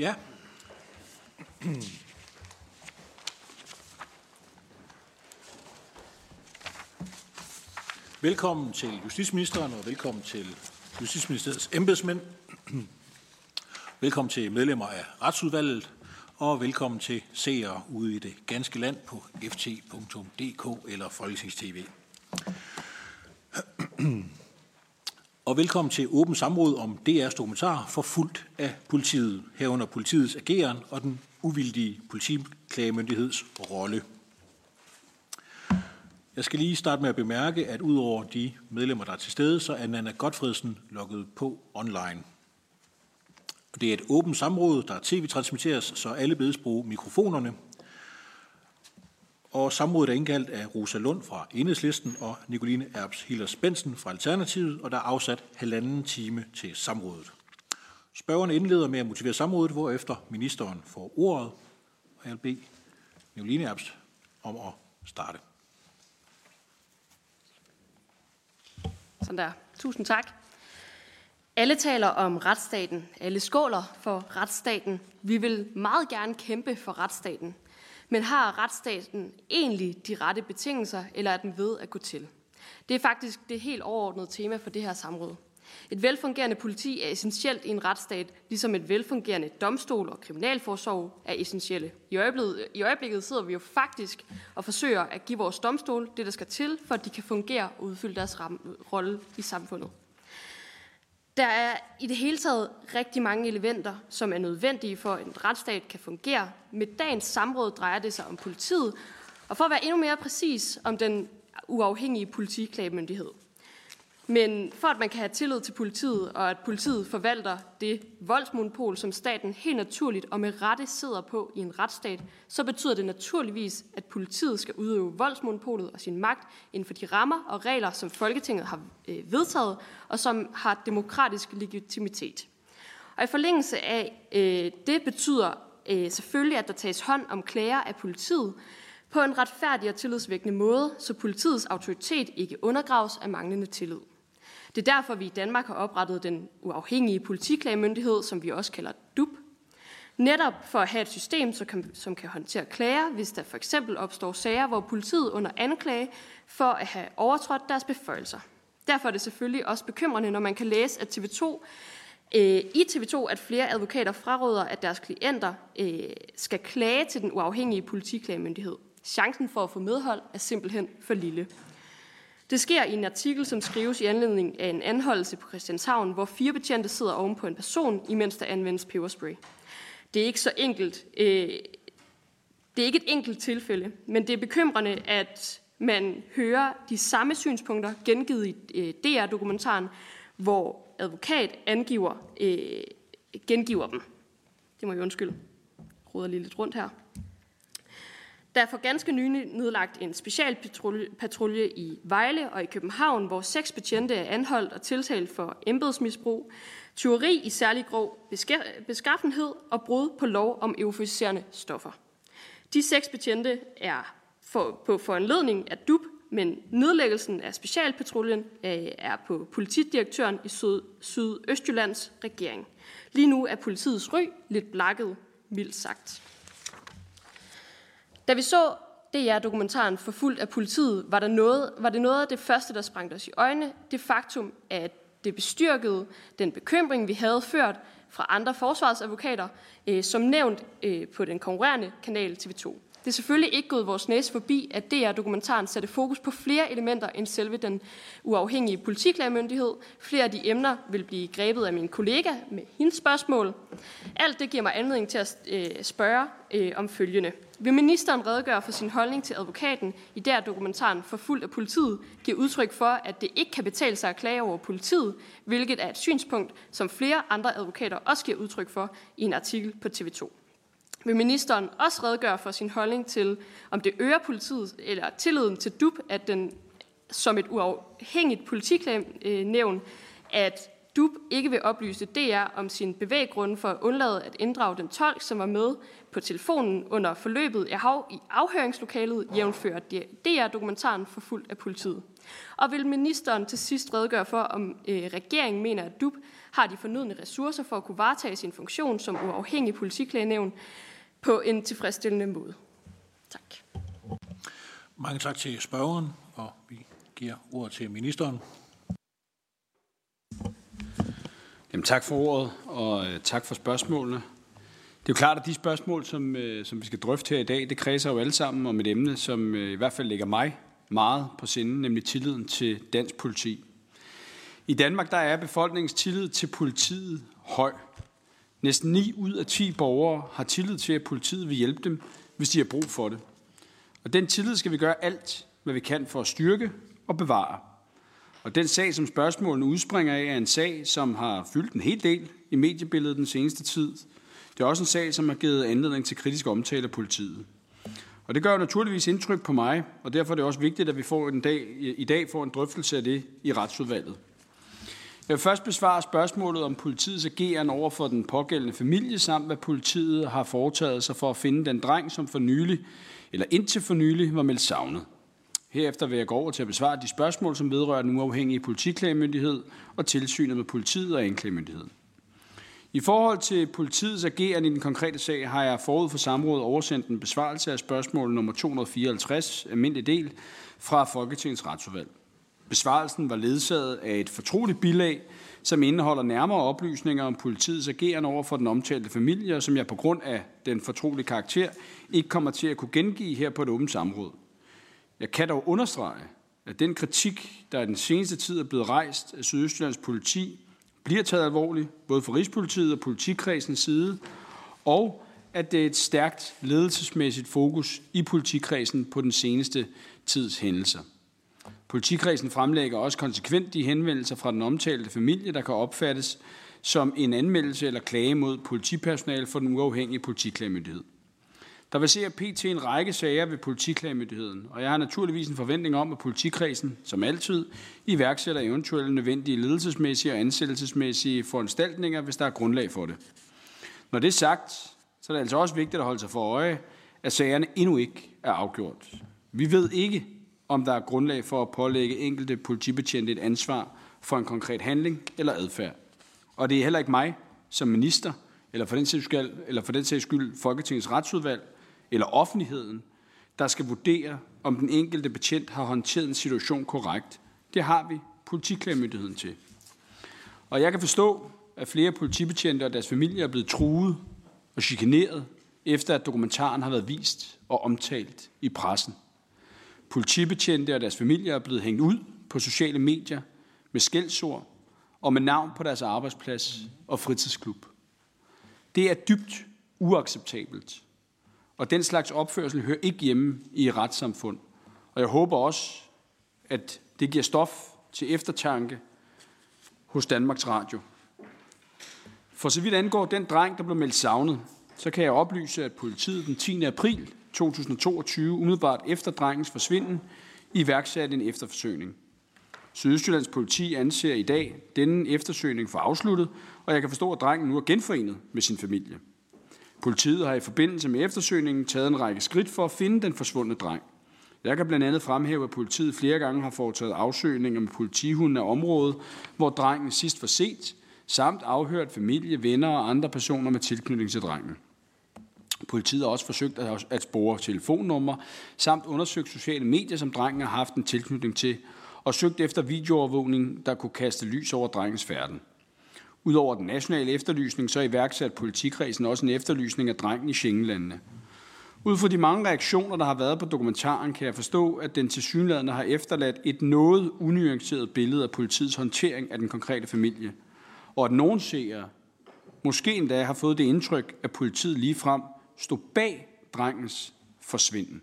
Ja. Velkommen til justitsministeren og velkommen til Justitsministeriets embedsmænd. velkommen til medlemmer af retsudvalget og velkommen til seere ude i det ganske land på ft.dk eller Folketingstv og velkommen til åben samråd om DR's dokumentar for fuldt af politiet, herunder politiets ageren og den uvildige politiklagemyndigheds rolle. Jeg skal lige starte med at bemærke, at udover de medlemmer, der er til stede, så er Nana Godfredsen logget på online. Det er et åbent samråd, der tv-transmitteres, så alle bedes bruge mikrofonerne. Og samrådet er indkaldt af Rosa Lund fra Enhedslisten og Nicoline Erbs Hillers Bensen fra Alternativet, og der er afsat halvanden time til samrådet. Spørgerne indleder med at motivere samrådet, hvorefter ministeren får ordet, og jeg vil bede Nicoline Erbs om at starte. Sådan der. Tusind tak. Alle taler om retsstaten. Alle skåler for retsstaten. Vi vil meget gerne kæmpe for retsstaten. Men har retsstaten egentlig de rette betingelser, eller er den ved at gå til? Det er faktisk det helt overordnede tema for det her samråd. Et velfungerende politi er essentielt i en retsstat, ligesom et velfungerende domstol og kriminalforsorg er essentielle. I øjeblikket, I øjeblikket sidder vi jo faktisk og forsøger at give vores domstol det, der skal til, for at de kan fungere og udfylde deres rolle i samfundet. Der er i det hele taget rigtig mange elementer, som er nødvendige for, at en retsstat kan fungere. Med dagens samråd drejer det sig om politiet, og for at være endnu mere præcis om den uafhængige politiklagemyndighed. Men for at man kan have tillid til politiet, og at politiet forvalter det voldsmonopol, som staten helt naturligt og med rette sidder på i en retsstat, så betyder det naturligvis, at politiet skal udøve voldsmonopolet og sin magt inden for de rammer og regler, som Folketinget har øh, vedtaget, og som har demokratisk legitimitet. Og i forlængelse af øh, det betyder øh, selvfølgelig, at der tages hånd om klager af politiet, på en retfærdig og tillidsvækkende måde, så politiets autoritet ikke undergraves af manglende tillid. Det er derfor, vi i Danmark har oprettet den uafhængige politiklagemyndighed, som vi også kalder DUP. Netop for at have et system, som kan, som kan håndtere klager, hvis der for eksempel opstår sager, hvor politiet under anklage for at have overtrådt deres beføjelser. Derfor er det selvfølgelig også bekymrende, når man kan læse, at TV2 øh, i TV2, at flere advokater fraråder, at deres klienter øh, skal klage til den uafhængige politiklagemyndighed. Chancen for at få medhold er simpelthen for lille. Det sker i en artikel, som skrives i anledning af en anholdelse på Christianshavn, hvor fire betjente sidder oven på en person, imens der anvendes peberspray. Det er ikke så enkelt. Øh, det er ikke et enkelt tilfælde, men det er bekymrende, at man hører de samme synspunkter gengivet i øh, DR-dokumentaren, hvor advokat angiver, øh, gengiver dem. Det må jeg undskylde. Roder lige lidt rundt her. Der er for ganske nylig nedlagt en specialpatrulje i Vejle og i København, hvor seks betjente er anholdt og tiltalt for embedsmisbrug, tyveri i særlig grov beskaffenhed og brud på lov om euforiserende stoffer. De seks betjente er for, på foranledning af DUB, men nedlæggelsen af specialpatruljen øh, er på politidirektøren i Syd, Sydøstjyllands regering. Lige nu er politiets ry lidt blakket, mildt sagt. Da vi så DR-dokumentaren Forfulgt af politiet, var, der noget, var det noget af det første, der sprang os i øjnene. Det faktum, at det bestyrkede den bekymring, vi havde ført fra andre forsvarsadvokater, øh, som nævnt øh, på den konkurrerende kanal TV2. Det er selvfølgelig ikke gået vores næse forbi, at DR-dokumentaren satte fokus på flere elementer end selve den uafhængige politiklagemyndighed. Flere af de emner vil blive grebet af min kollega med hendes spørgsmål. Alt det giver mig anledning til at øh, spørge øh, om følgende. Vil ministeren redegøre for sin holdning til advokaten i der dokumentaren for fuldt af politiet giver udtryk for, at det ikke kan betale sig at klage over politiet, hvilket er et synspunkt, som flere andre advokater også giver udtryk for i en artikel på TV2. Vil ministeren også redegøre for sin holdning til, om det øger politiet eller tilliden til DUP, at den som et uafhængigt politiklagenævn, at DUP ikke vil oplyse DR om sin bevæggrunde for at undlade at inddrage den tolk, som var med på telefonen under forløbet af hav i afhøringslokalet, jævnfører DR-dokumentaren for fuldt af politiet. Og vil ministeren til sidst redegøre for, om øh, regeringen mener, at DUP har de fornødne ressourcer for at kunne varetage sin funktion som uafhængig politiklagenævn på en tilfredsstillende måde? Tak. Mange tak til spørgeren, og vi giver ordet til ministeren. Jamen, tak for ordet, og øh, tak for spørgsmålene. Det er jo klart, at de spørgsmål, som, øh, som vi skal drøfte her i dag, det kredser jo alle sammen om et emne, som øh, i hvert fald ligger mig meget på sinde, nemlig tilliden til dansk politi. I Danmark der er befolkningens tillid til politiet høj. Næsten 9 ud af 10 borgere har tillid til, at politiet vil hjælpe dem, hvis de har brug for det. Og den tillid skal vi gøre alt, hvad vi kan for at styrke og bevare. Og den sag, som spørgsmålene udspringer af, er en sag, som har fyldt en hel del i mediebilledet den seneste tid. Det er også en sag, som har givet anledning til kritisk omtale af politiet. Og det gør jo naturligvis indtryk på mig, og derfor er det også vigtigt, at vi får en dag, i dag får en drøftelse af det i retsudvalget. Jeg vil først besvare spørgsmålet om politiets ageren over for den pågældende familie, samt hvad politiet har foretaget sig for at finde den dreng, som for nylig, eller indtil for nylig, var meldt savnet. Herefter vil jeg gå over til at besvare de spørgsmål, som vedrører den uafhængige politiklagemyndighed og tilsynet med politiet og anklagemyndigheden. I forhold til politiets ageren i den konkrete sag har jeg forud for samrådet oversendt en besvarelse af spørgsmål nummer 254, almindelig del, fra Folketingets retsudvalg. Besvarelsen var ledsaget af et fortroligt bilag, som indeholder nærmere oplysninger om politiets agerende over for den omtalte familie, og som jeg på grund af den fortrolige karakter ikke kommer til at kunne gengive her på et åbent samråd. Jeg kan dog understrege, at den kritik, der i den seneste tid er blevet rejst af Sydøstjyllands politi, bliver taget alvorligt, både fra Rigspolitiet og politikredsens side, og at det er et stærkt ledelsesmæssigt fokus i politikredsen på den seneste tids hændelser. Politikredsen fremlægger også konsekvent de henvendelser fra den omtalte familie, der kan opfattes som en anmeldelse eller klage mod politipersonale for den uafhængige politiklagemyndighed. Der vil se PT en række sager ved politiklagemyndigheden, og jeg har naturligvis en forventning om, at politikredsen, som altid, iværksætter eventuelle nødvendige ledelsesmæssige og ansættelsesmæssige foranstaltninger, hvis der er grundlag for det. Når det er sagt, så er det altså også vigtigt at holde sig for øje, at sagerne endnu ikke er afgjort. Vi ved ikke, om der er grundlag for at pålægge enkelte politibetjente et ansvar for en konkret handling eller adfærd. Og det er heller ikke mig som minister, eller for den sags skyld, eller for den sags skyld Folketingets retsudvalg, eller offentligheden, der skal vurdere, om den enkelte betjent har håndteret en situation korrekt. Det har vi politiklagemyndigheden til. Og jeg kan forstå, at flere politibetjente og deres familier er blevet truet og chikaneret, efter at dokumentaren har været vist og omtalt i pressen. Politibetjente og deres familier er blevet hængt ud på sociale medier med skældsord og med navn på deres arbejdsplads og fritidsklub. Det er dybt uacceptabelt, og den slags opførsel hører ikke hjemme i et retssamfund. Og jeg håber også, at det giver stof til eftertanke hos Danmarks Radio. For så vidt angår den dreng, der blev meldt savnet, så kan jeg oplyse, at politiet den 10. april 2022, umiddelbart efter drengens forsvinden, iværksatte en efterforsøgning. Sydøstjyllands politi anser i dag denne eftersøgning for afsluttet, og jeg kan forstå, at drengen nu er genforenet med sin familie. Politiet har i forbindelse med eftersøgningen taget en række skridt for at finde den forsvundne dreng. Jeg kan blandt andet fremhæve, at politiet flere gange har foretaget afsøgninger med politihunden af området, hvor drengen sidst var set, samt afhørt familie, venner og andre personer med tilknytning til drengen. Politiet har også forsøgt at spore telefonnumre, samt undersøgt sociale medier, som drengen har haft en tilknytning til, og søgt efter videoovervågning, der kunne kaste lys over drengens færden. Udover den nationale efterlysning, så iværksat politikredsen også en efterlysning af drengen i Schengenlandene. Ud fra de mange reaktioner, der har været på dokumentaren, kan jeg forstå, at den tilsyneladende har efterladt et noget unuanceret billede af politiets håndtering af den konkrete familie. Og at nogen seere måske endda har fået det indtryk, at politiet lige frem stod bag drengens forsvinden.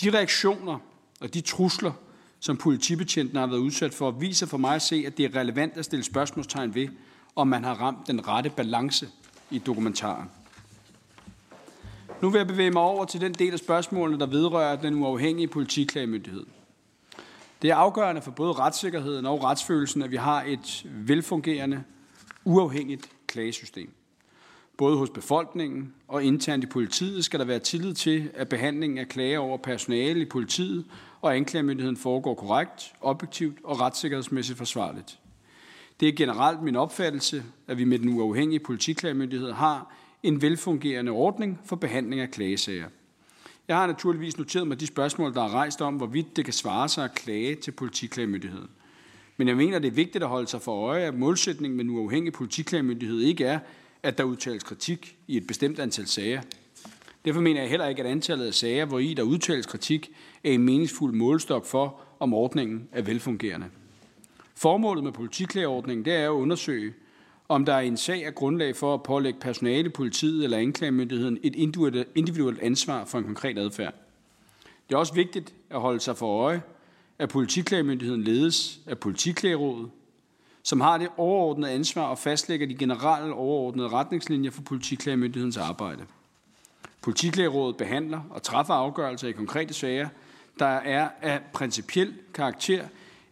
De reaktioner og de trusler, som politibetjenten har været udsat for, viser for mig at se, at det er relevant at stille spørgsmålstegn ved, om man har ramt den rette balance i dokumentaren. Nu vil jeg bevæge mig over til den del af spørgsmålene, der vedrører den uafhængige politiklagemyndighed. Det er afgørende for både retssikkerheden og retsfølelsen, at vi har et velfungerende, uafhængigt klagesystem. Både hos befolkningen og internt i politiet skal der være tillid til, at behandlingen af klager over personale i politiet og anklagemyndigheden foregår korrekt, objektivt og retssikkerhedsmæssigt forsvarligt. Det er generelt min opfattelse, at vi med den uafhængige politiklagemyndighed har en velfungerende ordning for behandling af klagesager. Jeg har naturligvis noteret mig de spørgsmål, der er rejst om, hvorvidt det kan svare sig at klage til politiklagemyndigheden. Men jeg mener, det er vigtigt at holde sig for øje, at målsætningen med den uafhængige politiklagemyndighed ikke er, at der udtales kritik i et bestemt antal sager. Derfor mener jeg heller ikke, at antallet af sager, hvor i der udtales kritik, er en meningsfuld målestok for, om ordningen er velfungerende. Formålet med politiklageordningen det er at undersøge, om der i en sag er grundlag for at pålægge personale, politiet eller anklagemyndigheden et individuelt ansvar for en konkret adfærd. Det er også vigtigt at holde sig for øje, at politiklagemyndigheden ledes af politiklagerådet, som har det overordnede ansvar og fastlægger de generelle overordnede retningslinjer for politiklagemyndighedens arbejde. Politiklagerådet behandler og træffer afgørelser i konkrete sager, der er af principiel karakter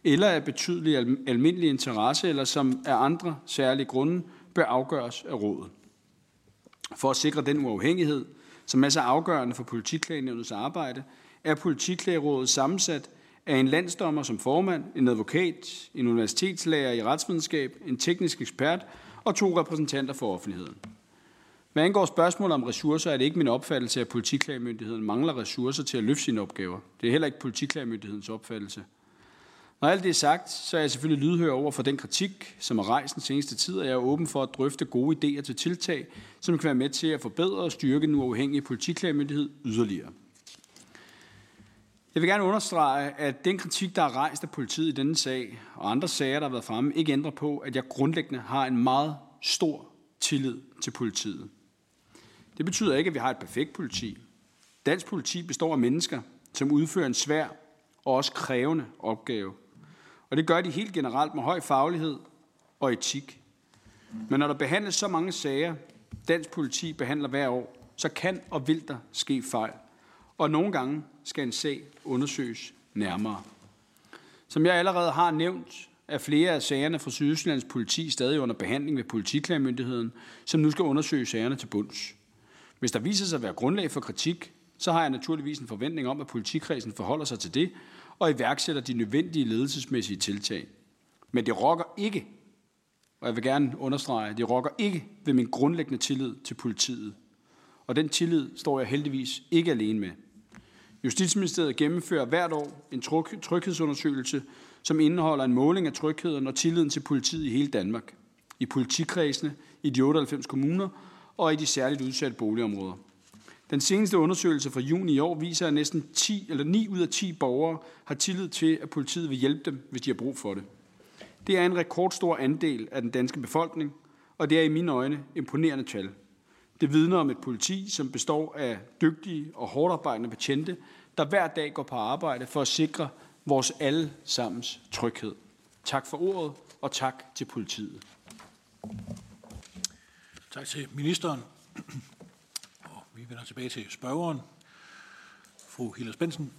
eller af betydelig almindelig interesse, eller som af andre særlige grunde bør afgøres af rådet. For at sikre den uafhængighed, som er så afgørende for politiklagenævnets arbejde, er politiklagerådet sammensat er en landsdommer som formand, en advokat, en universitetslærer i retsvidenskab, en teknisk ekspert og to repræsentanter for offentligheden. Hvad angår spørgsmålet om ressourcer, er det ikke min opfattelse, at politiklagemyndigheden mangler ressourcer til at løfte sine opgaver. Det er heller ikke politiklagemyndighedens opfattelse. Når alt det er sagt, så er jeg selvfølgelig lydhør over for den kritik, som er rejst den seneste tid, og jeg er åben for at drøfte gode idéer til tiltag, som kan være med til at forbedre og styrke den uafhængige politiklagemyndighed yderligere. Jeg vil gerne understrege, at den kritik, der er rejst af politiet i denne sag og andre sager, der har været fremme, ikke ændrer på, at jeg grundlæggende har en meget stor tillid til politiet. Det betyder ikke, at vi har et perfekt politi. Dansk politi består af mennesker, som udfører en svær og også krævende opgave. Og det gør de helt generelt med høj faglighed og etik. Men når der behandles så mange sager, dansk politi behandler hver år, så kan og vil der ske fejl. Og nogle gange skal en sag undersøges nærmere. Som jeg allerede har nævnt, er flere af sagerne fra Sydøstlands politi stadig under behandling ved politiklagemyndigheden, som nu skal undersøge sagerne til bunds. Hvis der viser sig at være grundlag for kritik, så har jeg naturligvis en forventning om, at politikredsen forholder sig til det og iværksætter de nødvendige ledelsesmæssige tiltag. Men det rokker ikke, og jeg vil gerne understrege, det rokker ikke ved min grundlæggende tillid til politiet. Og den tillid står jeg heldigvis ikke alene med. Justitsministeriet gennemfører hvert år en tryghedsundersøgelse, som indeholder en måling af trygheden og tilliden til politiet i hele Danmark. I politikredsene, i de 98 kommuner og i de særligt udsatte boligområder. Den seneste undersøgelse fra juni i år viser, at næsten 10 eller 9 ud af 10 borgere har tillid til, at politiet vil hjælpe dem, hvis de har brug for det. Det er en rekordstor andel af den danske befolkning, og det er i mine øjne imponerende tal. Det vidner om et politi, som består af dygtige og hårdarbejdende betjente, der hver dag går på arbejde for at sikre vores allesammens tryghed. Tak for ordet, og tak til politiet. Tak til ministeren. Og vi vender tilbage til spørgeren. Fru Hille Spensen.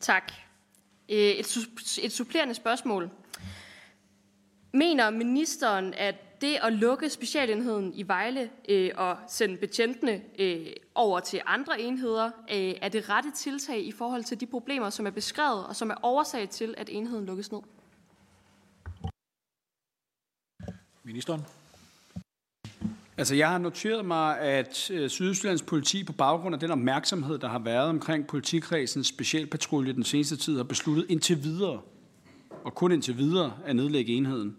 Tak. Øh, et, et supplerende spørgsmål. Mener ministeren, at det at lukke specialenheden i Vejle øh, og sende betjentene øh, over til andre enheder, øh, er det rette tiltag i forhold til de problemer, som er beskrevet og som er årsag til, at enheden lukkes ned? Ministeren. Altså, jeg har noteret mig, at øh, politi på baggrund af den opmærksomhed, der har været omkring politikredsens specialpatrulje den seneste tid, har besluttet indtil videre, og kun indtil videre, at nedlægge enheden.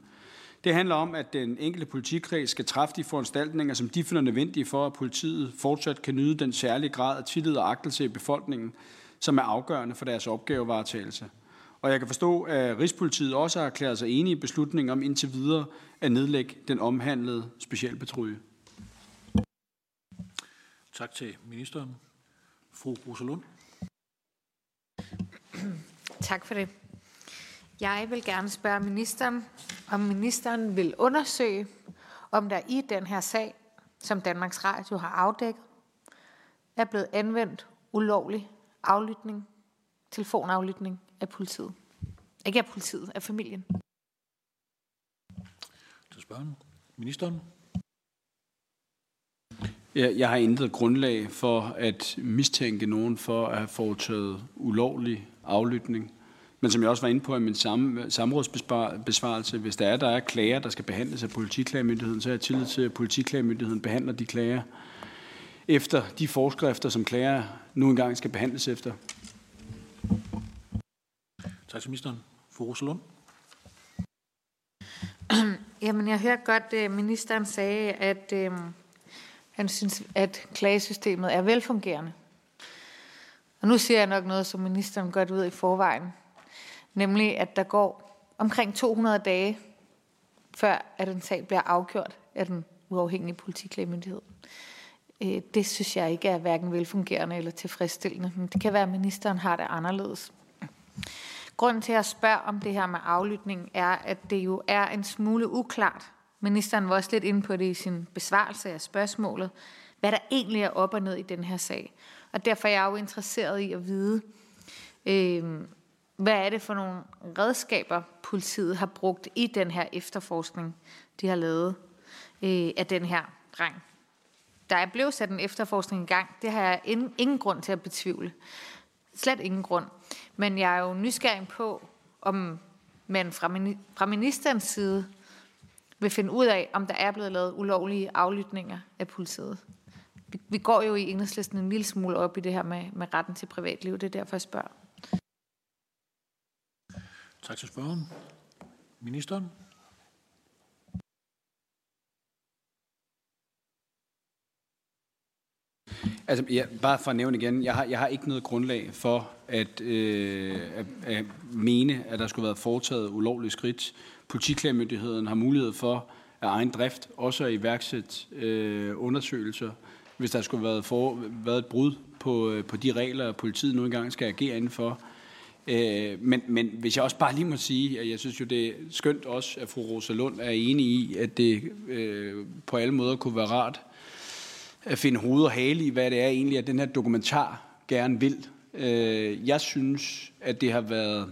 Det handler om, at den enkelte politikreds skal træffe de foranstaltninger, som de finder nødvendige for, at politiet fortsat kan nyde den særlige grad af tillid og agtelse i befolkningen, som er afgørende for deres opgavevaretagelse. Og jeg kan forstå, at Rigspolitiet også har erklæret sig enige i beslutningen om indtil videre at nedlægge den omhandlede specialpatrulje. Tak til ministeren. Fru Rosalund. Tak for det. Jeg vil gerne spørge ministeren, om ministeren vil undersøge, om der i den her sag, som Danmarks Radio har afdækket, er blevet anvendt ulovlig aflytning, telefonaflytning af politiet. Ikke af politiet, af familien. Til spørgen. Ministeren. Jeg, jeg har intet grundlag for at mistænke nogen for at have foretaget ulovlig aflytning. Men som jeg også var inde på i min sam, samrådsbesvarelse, hvis der er, der er klager, der skal behandles af politiklagemyndigheden, så er jeg tillid til, at politiklagemyndigheden behandler de klager efter de forskrifter, som klager nu engang skal behandles efter. Tak til ministeren. Fru Rosalund. Jamen, jeg hørte godt, at øh, ministeren sagde, at øh, han synes, at klagesystemet er velfungerende. Og nu siger jeg nok noget, som ministeren godt ved i forvejen. Nemlig, at der går omkring 200 dage, før at en sag bliver afgjort af den uafhængige politiklagemyndighed. Øh, det synes jeg ikke er hverken velfungerende eller tilfredsstillende, men det kan være, at ministeren har det anderledes. Grunden til at spørge om det her med aflytning er, at det jo er en smule uklart. Ministeren var også lidt inde på det i sin besvarelse af spørgsmålet, hvad der egentlig er op og ned i den her sag. Og derfor er jeg jo interesseret i at vide, øh, hvad er det for nogle redskaber, politiet har brugt i den her efterforskning, de har lavet øh, af den her dreng. Der er blevet sat en efterforskning i gang. Det har jeg ingen, ingen grund til at betvivle. Slet ingen grund. Men jeg er jo nysgerrig på, om man fra, fra ministerens side vil finde ud af, om der er blevet lavet ulovlige aflytninger af politiet. Vi, vi går jo i enhedslisten en lille smule op i det her med, med retten til privatliv. Det er derfor, jeg spørger. Tak til spørgen. Ministeren. Altså, ja, bare for at nævne igen, jeg har, jeg har ikke noget grundlag for at, øh, at, at mene, at der skulle have været foretaget ulovlige skridt. Politiklagmyndigheden har mulighed for af egen drift også at iværksætte øh, undersøgelser, hvis der skulle have været, for, været et brud på, øh, på de regler, politiet nu engang skal agere indenfor. Øh, men, men hvis jeg også bare lige må sige, at jeg synes jo, det er skønt også, at fru Rosa Lund er enig i, at det øh, på alle måder kunne være rart at finde hoved og hale i, hvad det er egentlig, at den her dokumentar gerne vil. Øh, jeg synes, at det har været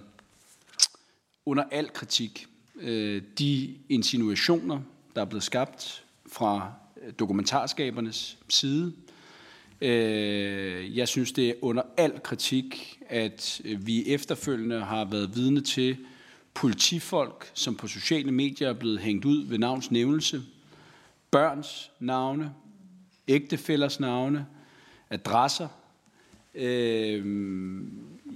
under al kritik. Øh, de insinuationer, der er blevet skabt fra dokumentarskabernes side, Øh, jeg synes, det er under al kritik, at øh, vi efterfølgende har været vidne til politifolk, som på sociale medier er blevet hængt ud ved navns nævnelse, børns navne, ægtefællers navne, adresser. Øh,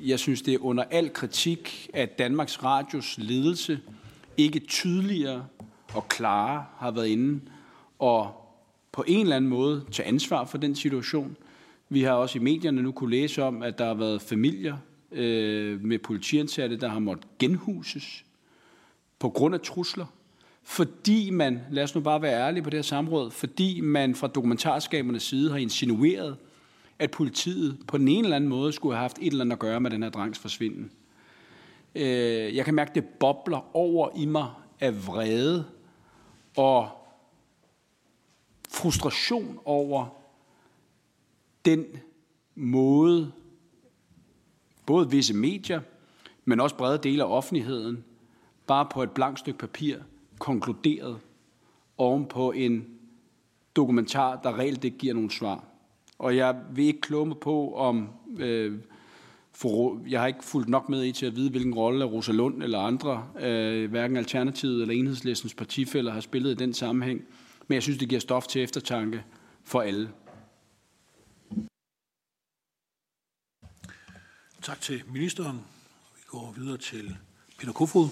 jeg synes, det er under al kritik, at Danmarks Radios ledelse ikke tydeligere og klarere har været inde og på en eller anden måde tage ansvar for den situation. Vi har også i medierne nu kunne læse om, at der har været familier øh, med politiansatte, der har måttet genhuses på grund af trusler fordi man, lad os nu bare være ærlige på det her samråd, fordi man fra dokumentarskabernes side har insinueret, at politiet på den ene eller anden måde skulle have haft et eller andet at gøre med den her drengs forsvinden. Øh, jeg kan mærke, at det bobler over i mig af vrede og frustration over den måde, både visse medier, men også brede dele af offentligheden, bare på et blankt stykke papir konkluderet oven på en dokumentar, der reelt ikke giver nogen svar. Og jeg vil ikke klumme på, om øh, for, jeg har ikke fulgt nok med i til at vide, hvilken rolle Rosa Lund eller andre, øh, hverken Alternativet eller Enhedslistens partifælder, har spillet i den sammenhæng. Men jeg synes, det giver stof til eftertanke for alle. Tak til ministeren. Vi går videre til Peter Kofod.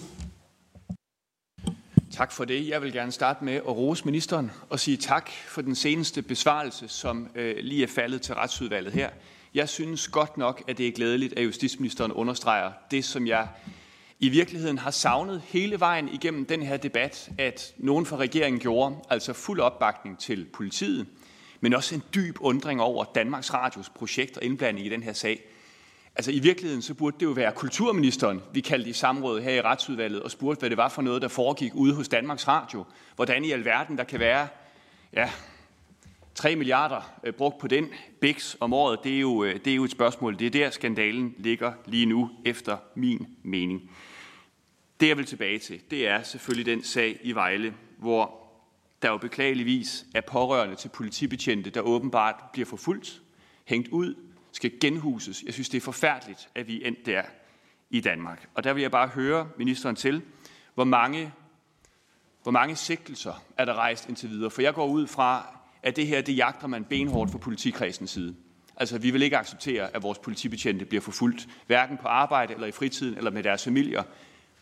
Tak for det. Jeg vil gerne starte med at rose ministeren og sige tak for den seneste besvarelse, som øh, lige er faldet til retsudvalget her. Jeg synes godt nok, at det er glædeligt, at justitsministeren understreger det, som jeg i virkeligheden har savnet hele vejen igennem den her debat, at nogen fra regeringen gjorde, altså fuld opbakning til politiet, men også en dyb undring over Danmarks Radios projekt og indblanding i den her sag. Altså i virkeligheden så burde det jo være kulturministeren, vi kaldte i samråd her i retsudvalget, og spurgte, hvad det var for noget, der foregik ude hos Danmarks Radio. Hvordan i alverden der kan være ja, 3 milliarder øh, brugt på den BIX om året, det er, jo, øh, det er jo et spørgsmål. Det er der, skandalen ligger lige nu, efter min mening. Det, jeg vil tilbage til, det er selvfølgelig den sag i Vejle, hvor der jo beklageligvis er pårørende til politibetjente, der åbenbart bliver forfulgt, hængt ud, skal genhuses. Jeg synes, det er forfærdeligt, at vi er endt der i Danmark. Og der vil jeg bare høre ministeren til, hvor mange, hvor mange sigtelser er der rejst indtil videre. For jeg går ud fra, at det her, det jagter man benhårdt fra politikredsens side. Altså, vi vil ikke acceptere, at vores politibetjente bliver forfulgt, hverken på arbejde eller i fritiden eller med deres familier.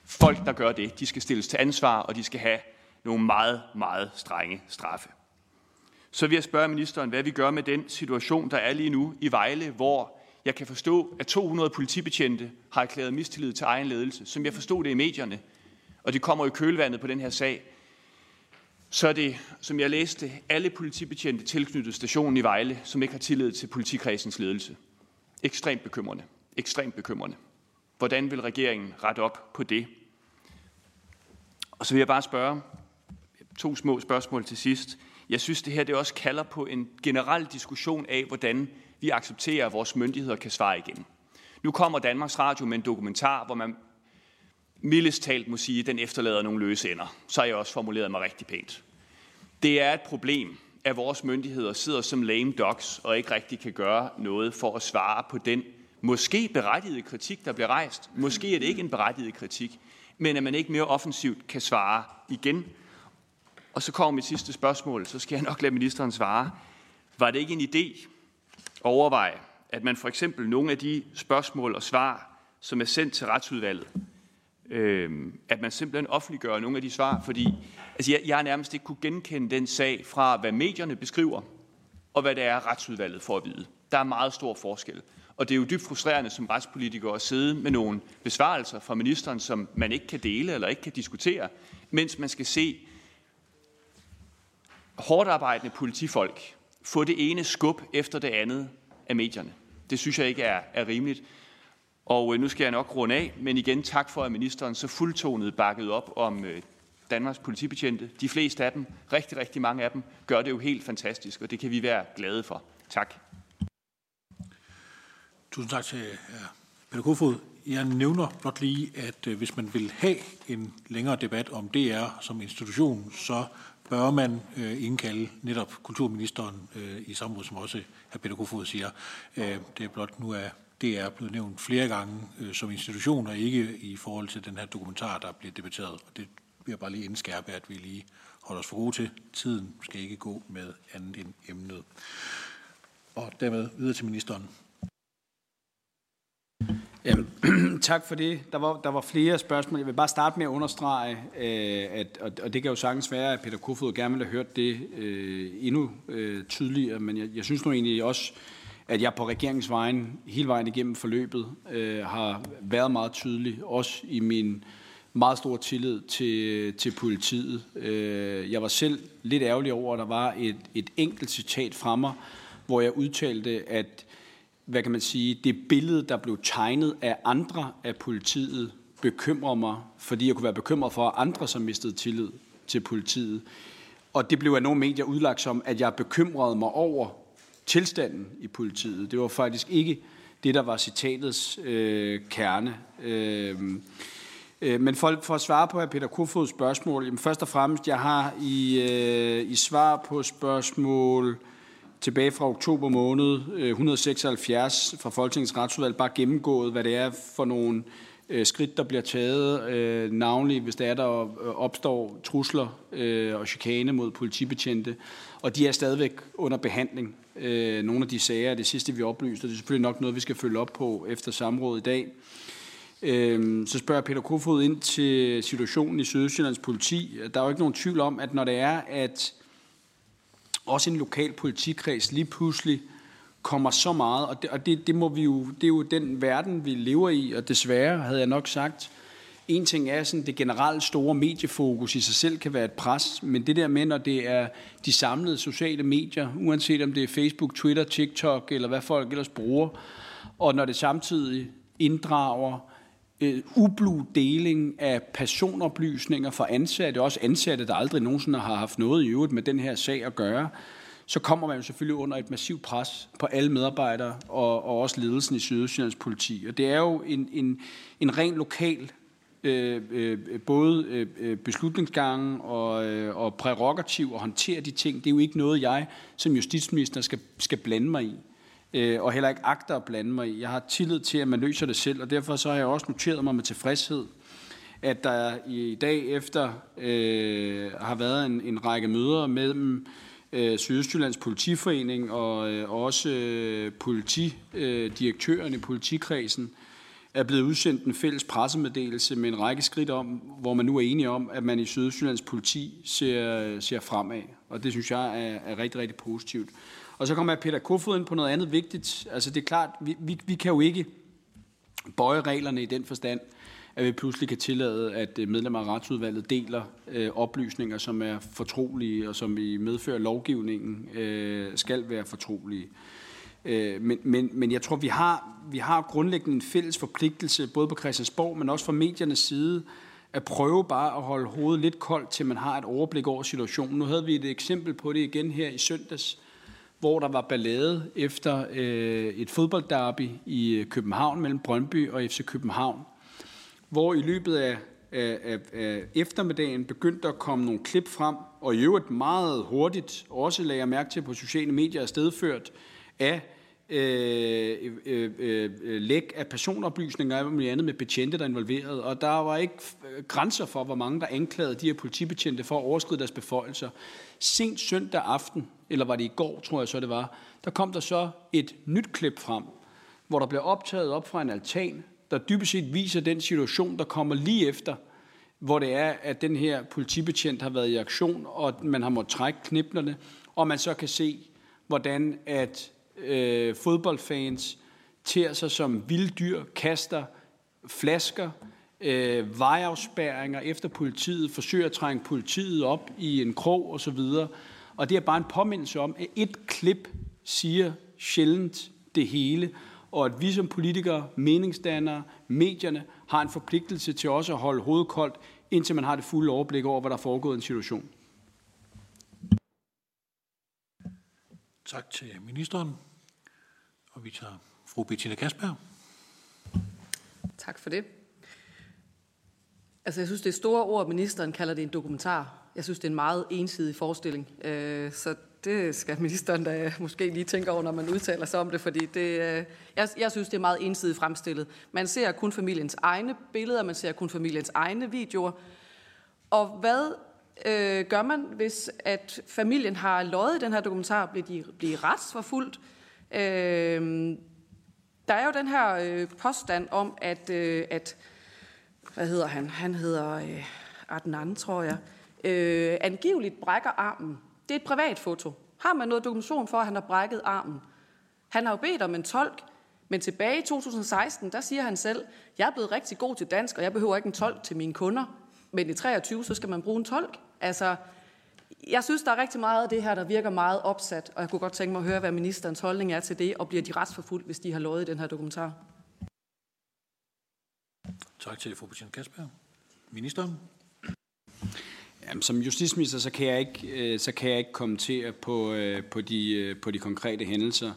Folk, der gør det, de skal stilles til ansvar, og de skal have nogle meget, meget strenge straffe. Så vil jeg spørge ministeren, hvad vi gør med den situation, der er lige nu i Vejle, hvor jeg kan forstå, at 200 politibetjente har erklæret mistillid til egen ledelse, som jeg forstod det i medierne, og det kommer i kølvandet på den her sag. Så er det, som jeg læste, alle politibetjente tilknyttet stationen i Vejle, som ikke har tillid til politikredsens ledelse. Ekstremt bekymrende. Ekstremt bekymrende. Hvordan vil regeringen rette op på det? Og så vil jeg bare spørge, to små spørgsmål til sidst. Jeg synes, det her det også kalder på en generel diskussion af, hvordan vi accepterer, at vores myndigheder kan svare igen. Nu kommer Danmarks Radio med en dokumentar, hvor man mildest talt må sige, at den efterlader nogle løse ender. Så har jeg også formuleret mig rigtig pænt. Det er et problem, at vores myndigheder sidder som lame dogs og ikke rigtig kan gøre noget for at svare på den måske berettigede kritik, der bliver rejst. Måske er det ikke en berettiget kritik, men at man ikke mere offensivt kan svare igen. Og så kommer mit sidste spørgsmål, så skal jeg nok lade ministeren svare. Var det ikke en idé at overveje, at man for eksempel nogle af de spørgsmål og svar, som er sendt til retsudvalget, øh, at man simpelthen offentliggør nogle af de svar, fordi altså jeg, jeg nærmest ikke kunne genkende den sag fra, hvad medierne beskriver, og hvad det er, retsudvalget får at vide. Der er meget stor forskel. Og det er jo dybt frustrerende som retspolitiker at sidde med nogle besvarelser fra ministeren, som man ikke kan dele eller ikke kan diskutere, mens man skal se hårdt arbejdende politifolk få det ene skub efter det andet af medierne. Det synes jeg ikke er, er rimeligt. Og øh, nu skal jeg nok runde af, men igen tak for, at ministeren så fuldtonet bakkede op om øh, Danmarks politibetjente. De fleste af dem, rigtig, rigtig mange af dem, gør det jo helt fantastisk, og det kan vi være glade for. Tak. Tusind tak til øh, Peter Kofod. Jeg nævner blot lige, at øh, hvis man vil have en længere debat om DR som institution, så bør man øh, indkalde netop kulturministeren øh, i samråd, som også hr. Peter Kofod siger. Øh, det er blot nu, at det er blevet nævnt flere gange øh, som institution, og ikke i forhold til den her dokumentar, der bliver debatteret. Og det vil jeg bare lige indskærpe, at vi lige holder os for gode til. Tiden skal ikke gå med andet end emnet. Og dermed videre til ministeren. Jamen, tak for det. Der var, der var flere spørgsmål. Jeg vil bare starte med at understrege, øh, at, og, og det kan jo sagtens være, at Peter Kofod gerne ville have hørt det øh, endnu øh, tydeligere, men jeg, jeg synes nu egentlig også, at jeg på regeringsvejen hele vejen igennem forløbet øh, har været meget tydelig, også i min meget store tillid til, til politiet. Øh, jeg var selv lidt ærgerlig over, at der var et, et enkelt citat fra mig, hvor jeg udtalte, at hvad kan man sige, det billede, der blev tegnet af andre af politiet, bekymrer mig, fordi jeg kunne være bekymret for andre, som mistede tillid til politiet. Og det blev af nogle medier udlagt som, at jeg bekymrede mig over tilstanden i politiet. Det var faktisk ikke det, der var citatets øh, kerne. Øh, øh, men for, for at svare på hr. Peter Kofods spørgsmål, jamen først og fremmest, jeg har i, øh, i svar på spørgsmål tilbage fra oktober måned, øh, 176 fra Folketingets retsudvalg, bare gennemgået, hvad det er for nogle øh, skridt, der bliver taget, øh, navnlig hvis der er, der opstår trusler og chikane mod politibetjente, og de er stadigvæk under behandling. Nogle af de sager, det sidste vi oplyste, og det er selvfølgelig nok noget, vi skal følge op på efter samrådet i dag. Så spørger Peter Kofod ind til situationen i Sydøstjyllands politi. Der er jo ikke nogen tvivl om, at når det er, at også en lokal politikreds lige pludselig kommer så meget, og det, og det, det, må vi jo, det er jo den verden, vi lever i, og desværre havde jeg nok sagt, en ting er sådan, det generelt store mediefokus i sig selv kan være et pres, men det der med, når det er de samlede sociale medier, uanset om det er Facebook, Twitter, TikTok eller hvad folk ellers bruger, og når det samtidig inddrager øh, ublu deling af personoplysninger for ansatte, også ansatte, der aldrig nogensinde har haft noget i øvrigt med den her sag at gøre, så kommer man jo selvfølgelig under et massivt pres på alle medarbejdere og, og også ledelsen i Sydøstjyllands politi. Og det er jo en, en, en ren lokal øh, øh, både øh, øh beslutningsgange og, øh, og prerogativ at håndtere de ting. Det er jo ikke noget, jeg som justitsminister skal, skal blande mig i øh, og heller ikke agter at blande mig i. Jeg har tillid til, at man løser det selv, og derfor så har jeg også noteret mig med tilfredshed, at der i dag efter øh, har været en, en række møder mellem øh, Sydøstjyllands politiforening og øh, også øh, politidirektøren øh, i politikredsen, er blevet udsendt en fælles pressemeddelelse med en række skridt om, hvor man nu er enige om, at man i Sydøstjyllands politi ser, ser fremad. Og det synes jeg er, er rigtig, rigtig positivt. Og så kommer Peter Kofod ind på noget andet vigtigt. Altså det er klart, vi, vi, vi kan jo ikke bøje reglerne i den forstand, at vi pludselig kan tillade, at øh, medlemmer af retsudvalget deler øh, oplysninger, som er fortrolige og som i medfører lovgivningen øh, skal være fortrolige. Øh, men, men, men jeg tror, vi har, vi har grundlæggende en fælles forpligtelse, både på Christiansborg, men også fra mediernes side, at prøve bare at holde hovedet lidt koldt, til man har et overblik over situationen. Nu havde vi et eksempel på det igen her i søndags, hvor der var ballade efter øh, et fodboldderby i øh, København mellem Brøndby og FC København, hvor i løbet af, af, af, af eftermiddagen begyndte at komme nogle klip frem, og i øvrigt meget hurtigt, også lagde jeg mærke til på sociale medier, er stedført af øh, øh, øh, øh læk af personoplysninger og andet med betjente, der er involveret. Og der var ikke øh, grænser for, hvor mange der anklagede de her politibetjente for at overskride deres beføjelser. Sent søndag aften, eller var det i går, tror jeg så det var, der kom der så et nyt klip frem, hvor der blev optaget op fra en altan, der dybest set viser den situation, der kommer lige efter, hvor det er, at den her politibetjent har været i aktion, og man har måttet trække kniblerne, og man så kan se, hvordan at øh, fodboldfans ter sig som vilddyr, kaster flasker, øh, vejafspærringer efter politiet, forsøger at trænge politiet op i en krog osv., og det er bare en påmindelse om, at et klip siger sjældent det hele, og at vi som politikere, meningsdannere, medierne har en forpligtelse til også at holde hovedet koldt, indtil man har det fulde overblik over, hvad der er foregået i en situation. Tak til ministeren. Og vi tager fru Bettina Kasper. Tak for det. Altså, jeg synes, det er store ord, ministeren kalder det en dokumentar. Jeg synes, det er en meget ensidig forestilling. Øh, så det skal ministeren da måske lige tænke over, når man udtaler sig om det, fordi det, øh, jeg, jeg synes, det er meget ensidigt fremstillet. Man ser kun familiens egne billeder, man ser kun familiens egne videoer. Og hvad øh, gør man, hvis at familien har løjet i den her dokumentar? Bliver de bliver retsforfulgt? Øh, der er jo den her øh, påstand om, at, øh, at hvad hedder han? Han hedder øh, Adnan, tror jeg. Øh, Øh, angiveligt brækker armen. Det er et privat foto. Har man noget dokumentation for, at han har brækket armen? Han har jo bedt om en tolk, men tilbage i 2016, der siger han selv, jeg er blevet rigtig god til dansk, og jeg behøver ikke en tolk til mine kunder. Men i 23, så skal man bruge en tolk. Altså, jeg synes, der er rigtig meget af det her, der virker meget opsat, og jeg kunne godt tænke mig at høre, hvad ministerens holdning er til det, og bliver de retsforfulgt, hvis de har lovet i den her dokumentar? Tak til fru Bettina Kasper. Ministeren? Jamen, som justitsminister, så kan jeg ikke, øh, så kan jeg ikke kommentere på, øh, på, de, øh, på de konkrete hændelser.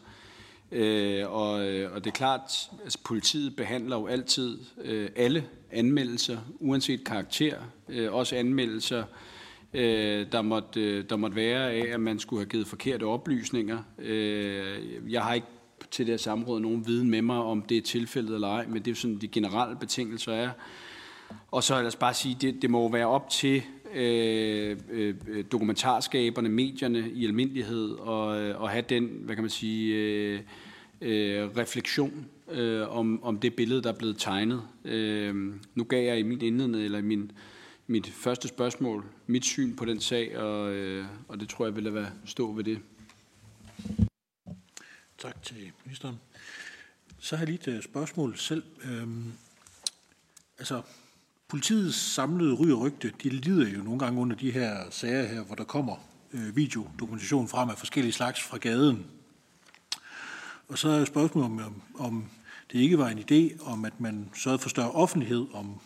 Øh, og, øh, og det er klart, at altså, politiet behandler jo altid øh, alle anmeldelser, uanset karakter. Også anmeldelser, der måtte, der måtte være af, at man skulle have givet forkerte oplysninger. Jeg har ikke til det her samråd nogen viden med mig, om det er tilfældet eller ej, men det er jo sådan, de generelle betingelser er. Og så ellers altså bare sige, det, det må være op til Øh, øh, øh, dokumentarskaberne, medierne i almindelighed, og, øh, og have den, hvad kan man sige, øh, øh, refleksion øh, om, om det billede, der er blevet tegnet. Øh, nu gav jeg i min indledende, eller min, mit første spørgsmål, mit syn på den sag, og, øh, og det tror jeg vil være stå ved det. Tak til ministeren. Så har jeg lige et øh, spørgsmål selv. Øhm, altså, politiets samlede ry og rygte, de lider jo nogle gange under de her sager her, hvor der kommer øh, videodokumentation frem af forskellige slags fra gaden. Og så er spørgsmålet, om, om det ikke var en idé, om at man sørgede for større offentlighed om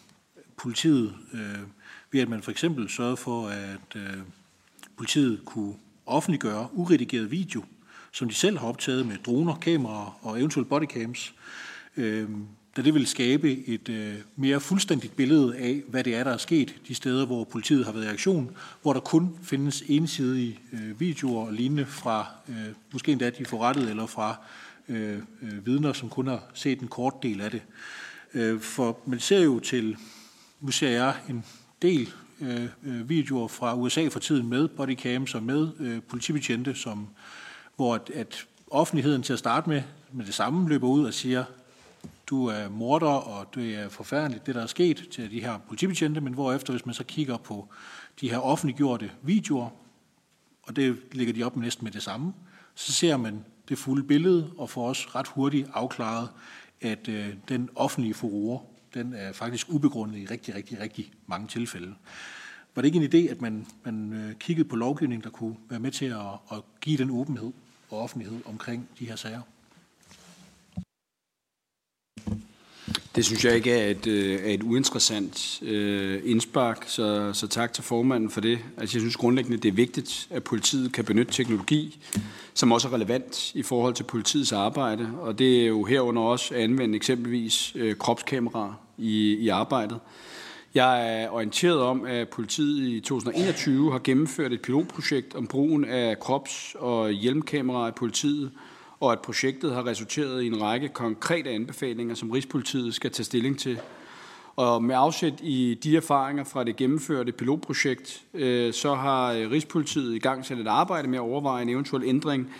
politiet, øh, ved at man for eksempel sørgede for, at øh, politiet kunne offentliggøre uredigeret video, som de selv har optaget med droner, kameraer og eventuelt bodycams, øh, da det vil skabe et øh, mere fuldstændigt billede af, hvad det er, der er sket de steder, hvor politiet har været i aktion, hvor der kun findes ensidige øh, videoer og lignende fra øh, måske endda de forrettede eller fra øh, øh, vidner, som kun har set en kort del af det. Øh, for man ser jo til, nu ser jeg en del øh, øh videoer fra USA for tiden med bodycams og med øh, politibetjente, som, hvor at, at offentligheden til at starte med med det samme løber ud og siger, du er morder, og det er forfærdeligt, det der er sket til de her politibetjente, men hvorefter, hvis man så kigger på de her offentliggjorte videoer, og det ligger de op næsten med det samme, så ser man det fulde billede, og får også ret hurtigt afklaret, at øh, den offentlige furore, den er faktisk ubegrundet i rigtig, rigtig, rigtig mange tilfælde. Var det ikke en idé, at man, man øh, kiggede på lovgivning, der kunne være med til at, at give den åbenhed og offentlighed omkring de her sager? Det synes jeg ikke er et, øh, er et uinteressant øh, indspark, så, så tak til formanden for det. Altså, jeg synes grundlæggende, det er vigtigt, at politiet kan benytte teknologi, som også er relevant i forhold til politiets arbejde. Og det er jo herunder også at anvende eksempelvis øh, kropskameraer i, i arbejdet. Jeg er orienteret om, at politiet i 2021 har gennemført et pilotprojekt om brugen af krops- og hjelmkameraer i politiet, og at projektet har resulteret i en række konkrete anbefalinger, som Rigspolitiet skal tage stilling til. Og med afsæt i de erfaringer fra det gennemførte pilotprojekt, øh, så har øh, Rigspolitiet i gang sat et arbejde med at overveje en eventuel ændring,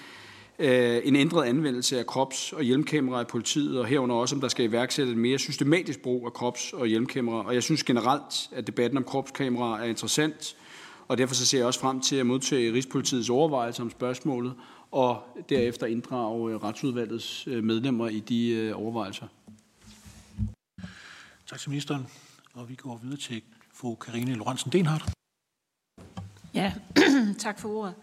øh, en ændret anvendelse af krops- og hjelmkameraer i politiet, og herunder også, om der skal iværksætte en mere systematisk brug af krops- og hjelmkameraer. Og jeg synes generelt, at debatten om kropskameraer er interessant, og derfor så ser jeg også frem til at modtage Rigspolitiets overvejelser om spørgsmålet, og derefter inddrage øh, retsudvalgets øh, medlemmer i de øh, overvejelser. Tak til ministeren. Og vi går videre til fru Karine Lorentzen Denhardt. Ja, tak for ordet.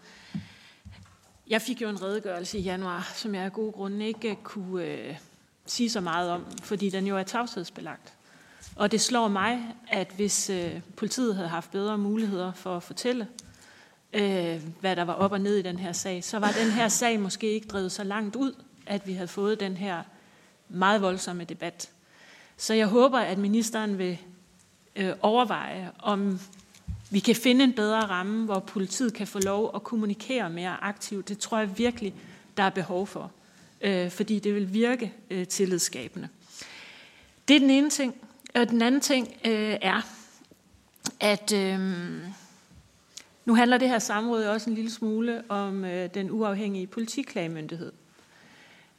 Jeg fik jo en redegørelse i januar, som jeg af gode grunde ikke kunne øh, sige så meget om, fordi den jo er tavshedsbelagt. Og det slår mig, at hvis øh, politiet havde haft bedre muligheder for at fortælle, øh, hvad der var op og ned i den her sag, så var den her sag måske ikke drevet så langt ud, at vi havde fået den her meget voldsomme debat. Så jeg håber, at ministeren vil øh, overveje, om vi kan finde en bedre ramme, hvor politiet kan få lov at kommunikere mere aktivt. Det tror jeg virkelig, der er behov for, øh, fordi det vil virke øh, tillidsskabende. Det er den ene ting. Og den anden ting øh, er, at... Øh, nu handler det her samråd også en lille smule om øh, den uafhængige politiklagemyndighed.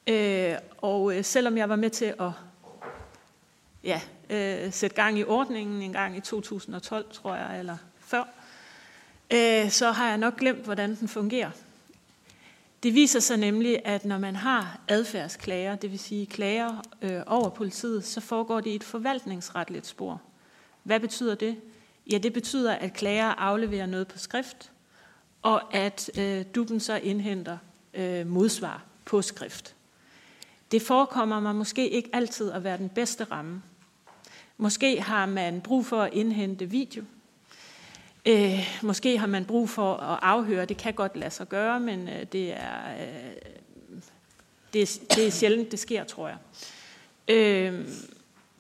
Øh, og øh, selvom jeg var med til at ja, øh, sætte gang i ordningen en gang i 2012, tror jeg, eller før, øh, så har jeg nok glemt, hvordan den fungerer. Det viser sig nemlig, at når man har adfærdsklager, det vil sige klager øh, over politiet, så foregår det i et forvaltningsretligt spor. Hvad betyder det? Ja, det betyder, at klager afleverer noget på skrift, og at øh, duben så indhenter øh, modsvar på skrift. Det forekommer mig måske ikke altid at være den bedste ramme. Måske har man brug for at indhente video. Øh, måske har man brug for at afhøre. Det kan godt lade sig gøre, men øh, det, er, øh, det, er, det er sjældent, det sker, tror jeg. Øh,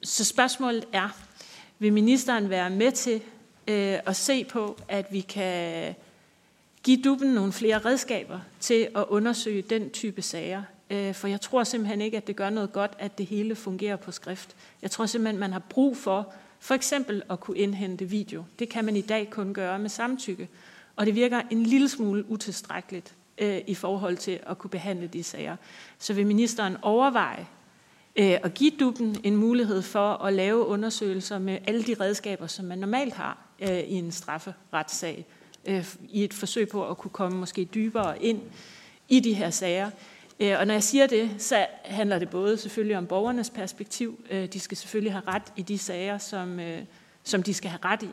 så spørgsmålet er, vil ministeren være med til øh, at se på, at vi kan give duben nogle flere redskaber til at undersøge den type sager. Øh, for jeg tror simpelthen ikke, at det gør noget godt, at det hele fungerer på skrift. Jeg tror simpelthen, man har brug for for eksempel at kunne indhente video. Det kan man i dag kun gøre med samtykke. Og det virker en lille smule utilstrækkeligt øh, i forhold til at kunne behandle de sager. Så vil ministeren overveje øh, at give duppen en mulighed for at lave undersøgelser med alle de redskaber, som man normalt har øh, i en strafferetssag, øh, i et forsøg på at kunne komme måske dybere ind i de her sager. Øh, og når jeg siger det, så handler det både selvfølgelig om borgernes perspektiv. Øh, de skal selvfølgelig have ret i de sager, som, øh, som de skal have ret i.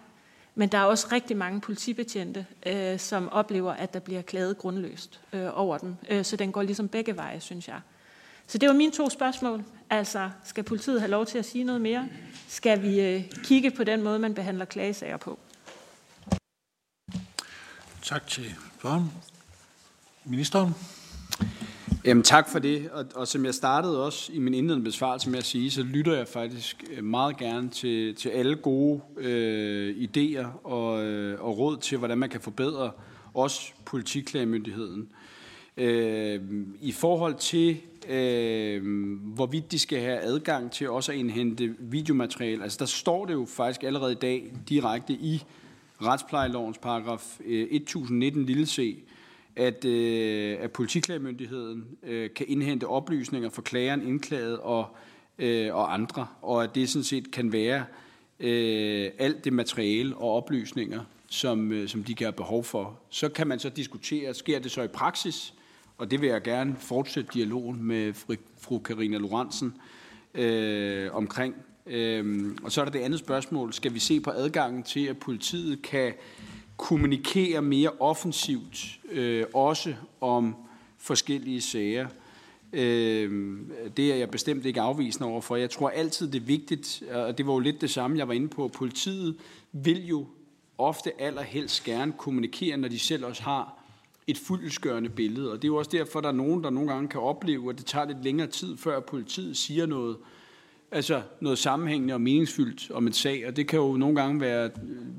Men der er også rigtig mange politibetjente, øh, som oplever, at der bliver klaget grundløst over dem. Så den går ligesom begge veje, synes jeg. Så det var mine to spørgsmål. Altså, skal politiet have lov til at sige noget mere? Skal vi kigge på den måde, man behandler klagesager på? Tak til børn. Ministeren. Jamen, tak for det. Og, og som jeg startede også i min indledende besvarelse med at sige, så lytter jeg faktisk øh, meget gerne til, til alle gode øh, idéer og, øh, og råd til, hvordan man kan forbedre også politiklagemyndigheden. Øh, I forhold til, øh, hvorvidt de skal have adgang til også at indhente videomateriale, altså der står det jo faktisk allerede i dag direkte i retsplejelovens paragraf øh, 1019 lille c, at, øh, at politiklagemyndigheden øh, kan indhente oplysninger for klageren, indklaget og, øh, og andre, og at det sådan set kan være øh, alt det materiale og oplysninger, som, øh, som de kan have behov for. Så kan man så diskutere, sker det så i praksis, og det vil jeg gerne fortsætte dialogen med fru Karina Lorentzen øh, omkring. Øh, og så er der det andet spørgsmål. Skal vi se på adgangen til, at politiet kan kommunikere mere offensivt, øh, også om forskellige sager? Øh, det er jeg bestemt ikke afvisende overfor. Jeg tror altid, det er vigtigt, og det var jo lidt det samme, jeg var inde på. Politiet vil jo ofte allerhelst gerne kommunikere, når de selv også har et fuldskørende billede. Og det er jo også derfor, der er nogen, der nogle gange kan opleve, at det tager lidt længere tid, før politiet siger noget, altså noget sammenhængende og meningsfyldt om en sag. Og det kan jo nogle gange være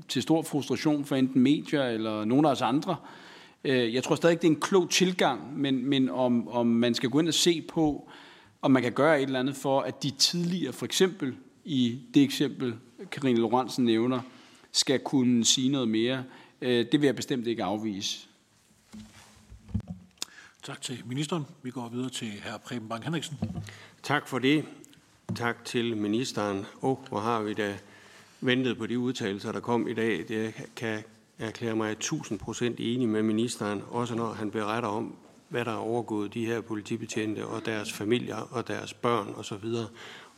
til stor frustration for enten medier eller nogen af os andre. Øh, jeg tror stadig ikke, det er en klog tilgang, men, men om, om man skal gå ind og se på, om man kan gøre et eller andet for, at de tidligere, for eksempel i det eksempel, Karine Lorentzen nævner, skal kunne sige noget mere. Øh, det vil jeg bestemt ikke afvise. Tak til ministeren. Vi går videre til hr. Preben Bang Henriksen. Tak for det. Tak til ministeren. Og oh, hvor har vi da ventet på de udtalelser, der kom i dag. Det kan erklære mig 1000 procent enig med ministeren, også når han beretter om, hvad der er overgået de her politibetjente og deres familier og deres børn osv.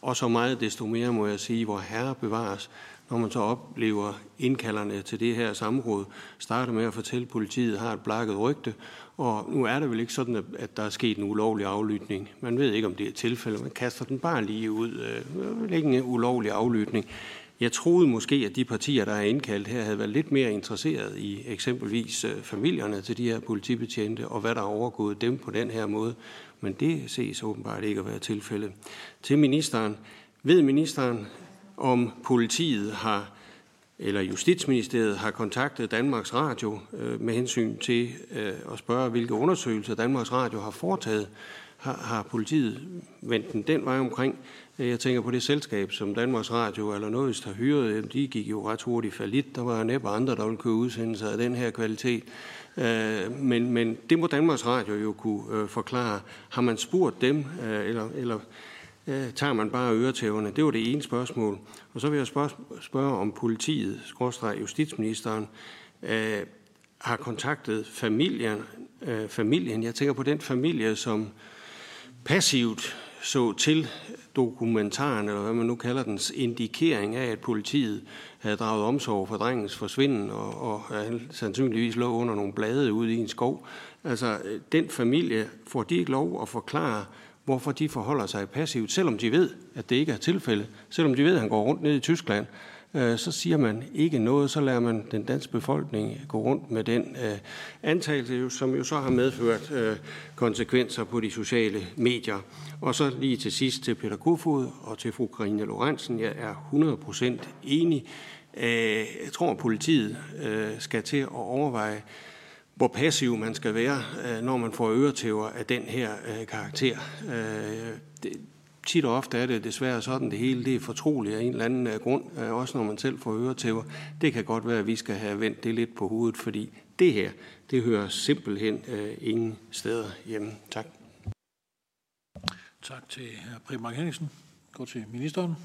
Og så meget desto mere må jeg sige, hvor herre bevares, når man så oplever indkalderne til det her samråd, starter med at fortælle, at politiet har et blakket rygte, og nu er det vel ikke sådan, at der er sket en ulovlig aflytning. Man ved ikke, om det er tilfældet. Man kaster den bare lige ud. Øh, det er ikke en ulovlig aflytning. Jeg troede måske, at de partier, der er indkaldt her, havde været lidt mere interesseret i eksempelvis øh, familierne til de her politibetjente, og hvad der er overgået dem på den her måde. Men det ses åbenbart ikke at være tilfældet. Til ministeren. Ved ministeren, om politiet har eller Justitsministeriet har kontaktet Danmarks Radio øh, med hensyn til øh, at spørge, hvilke undersøgelser Danmarks Radio har foretaget. Har, har politiet vendt den den vej omkring? Øh, jeg tænker på det selskab, som Danmarks Radio eller noget har hyret. De gik jo ret hurtigt falit. Der var næppe andre, der ville købe udsendelser af den her kvalitet. Øh, men, men det må Danmarks Radio jo kunne øh, forklare. Har man spurgt dem, øh, eller, eller øh, tager man bare øretæverne? Det var det ene spørgsmål. Og så vil jeg spørge, spørge om politiet, skråstrej justitsministeren, øh, har kontaktet familien, øh, familien. Jeg tænker på den familie, som passivt så til dokumentaren, eller hvad man nu kalder dens indikering af, at politiet havde draget omsorg for drengens forsvinden, og, og han sandsynligvis lå under nogle blade ude i en skov. Altså, øh, den familie, får de ikke lov at forklare, hvorfor de forholder sig passivt, selvom de ved, at det ikke er tilfældet. Selvom de ved, at han går rundt ned i Tyskland, øh, så siger man ikke noget, så lader man den danske befolkning gå rundt med den øh, antagelse, som jo så har medført øh, konsekvenser på de sociale medier. Og så lige til sidst til Peter Kofod og til fru Karine Lorentzen. Jeg er 100% enig. Øh, jeg tror, at politiet øh, skal til at overveje, hvor passiv man skal være, øh, når man får øretæver af den her øh, karakter. Øh, det, tit og ofte er det desværre sådan, det hele det er fortroligt af en eller anden grund, også når man selv får øretæver. Det kan godt være, at vi skal have vendt det lidt på hovedet, fordi det her, det hører simpelthen ingen steder hjemme. Tak. Tak til hr. Preben Henningsen. Gå til ministeren.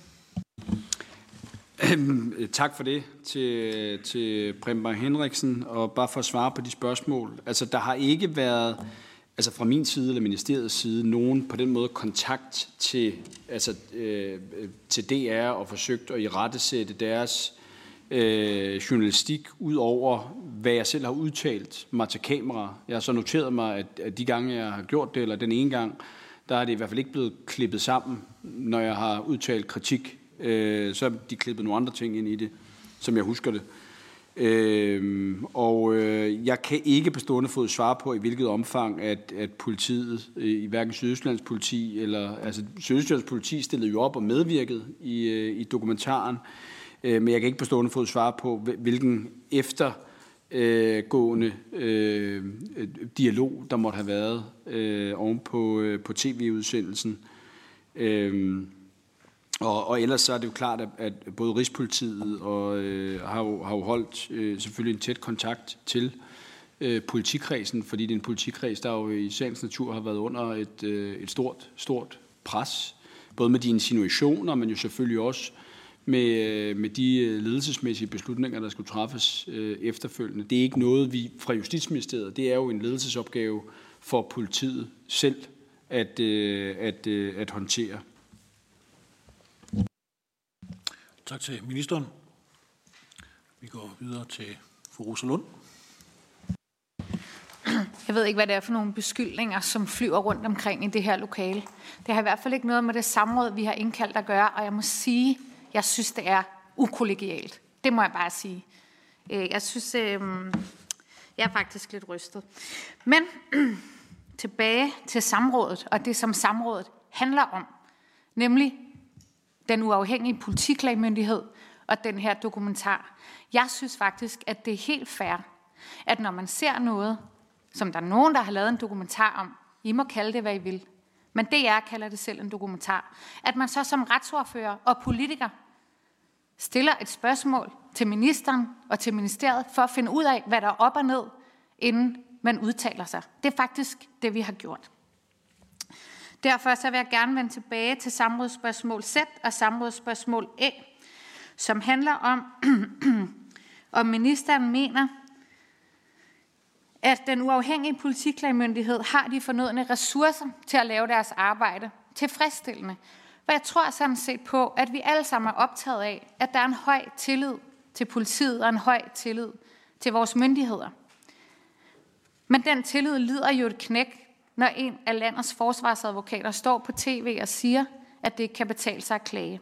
Øhm, tak for det til, til Preben Henriksen, og bare for at svare på de spørgsmål. Altså, der har ikke været, altså fra min side eller ministeriets side, nogen på den måde kontakt til, altså, øh, til DR og forsøgt at irettesætte sætte deres øh, journalistik ud over, hvad jeg selv har udtalt mig til kamera. Jeg har så noteret mig, at, at de gange, jeg har gjort det, eller den ene gang, der er det i hvert fald ikke blevet klippet sammen, når jeg har udtalt kritik Øh, så de klippet nogle andre ting ind i det, som jeg husker det. Øh, og øh, jeg kan ikke på stående fod svare på, i hvilket omfang, at, at politiet, øh, i hverken Sydøstlands politi, eller altså Sydøstlands politi stillede jo op og medvirkede i, øh, i dokumentaren, øh, men jeg kan ikke på stående fod svare på, hvilken efter øh, gående øh, dialog, der måtte have været øh, oven på, øh, på tv-udsendelsen. Øh, og, og ellers så er det jo klart, at, at både Rigspolitiet og, øh, har, jo, har jo holdt øh, selvfølgelig en tæt kontakt til øh, politikredsen, fordi det er en politikreds, der jo i sagens natur har været under et, øh, et stort, stort pres. Både med de insinuationer, men jo selvfølgelig også med, øh, med de øh, ledelsesmæssige beslutninger, der skulle træffes øh, efterfølgende. Det er ikke noget, vi fra Justitsministeriet, det er jo en ledelsesopgave for politiet selv at, øh, at, øh, at håndtere. Tak til ministeren. Vi går videre til fru Rosa Lund. Jeg ved ikke, hvad det er for nogle beskyldninger, som flyver rundt omkring i det her lokale. Det har i hvert fald ikke noget med det samråd, vi har indkaldt at gøre, og jeg må sige, jeg synes, det er ukollegialt. Det må jeg bare sige. Øh, jeg synes, øh, jeg er faktisk lidt rystet. Men tilbage til samrådet, og det som samrådet handler om, nemlig den uafhængige politiklagmyndighed og den her dokumentar. Jeg synes faktisk, at det er helt fair, at når man ser noget, som der er nogen, der har lavet en dokumentar om, I må kalde det, hvad I vil, men DR kalder det selv en dokumentar, at man så som retsordfører og politiker stiller et spørgsmål til ministeren og til ministeriet for at finde ud af, hvad der er op og ned, inden man udtaler sig. Det er faktisk det, vi har gjort. Derfor så vil jeg gerne vende tilbage til samrådsspørgsmål Z og samrådsspørgsmål A, som handler om, om ministeren mener, at den uafhængige politiklagmyndighed har de fornødne ressourcer til at lave deres arbejde tilfredsstillende. For jeg tror sådan set på, at vi alle sammen er optaget af, at der er en høj tillid til politiet og en høj tillid til vores myndigheder. Men den tillid lider jo et knæk, når en af landets forsvarsadvokater står på tv og siger, at det ikke kan betale sig at klage.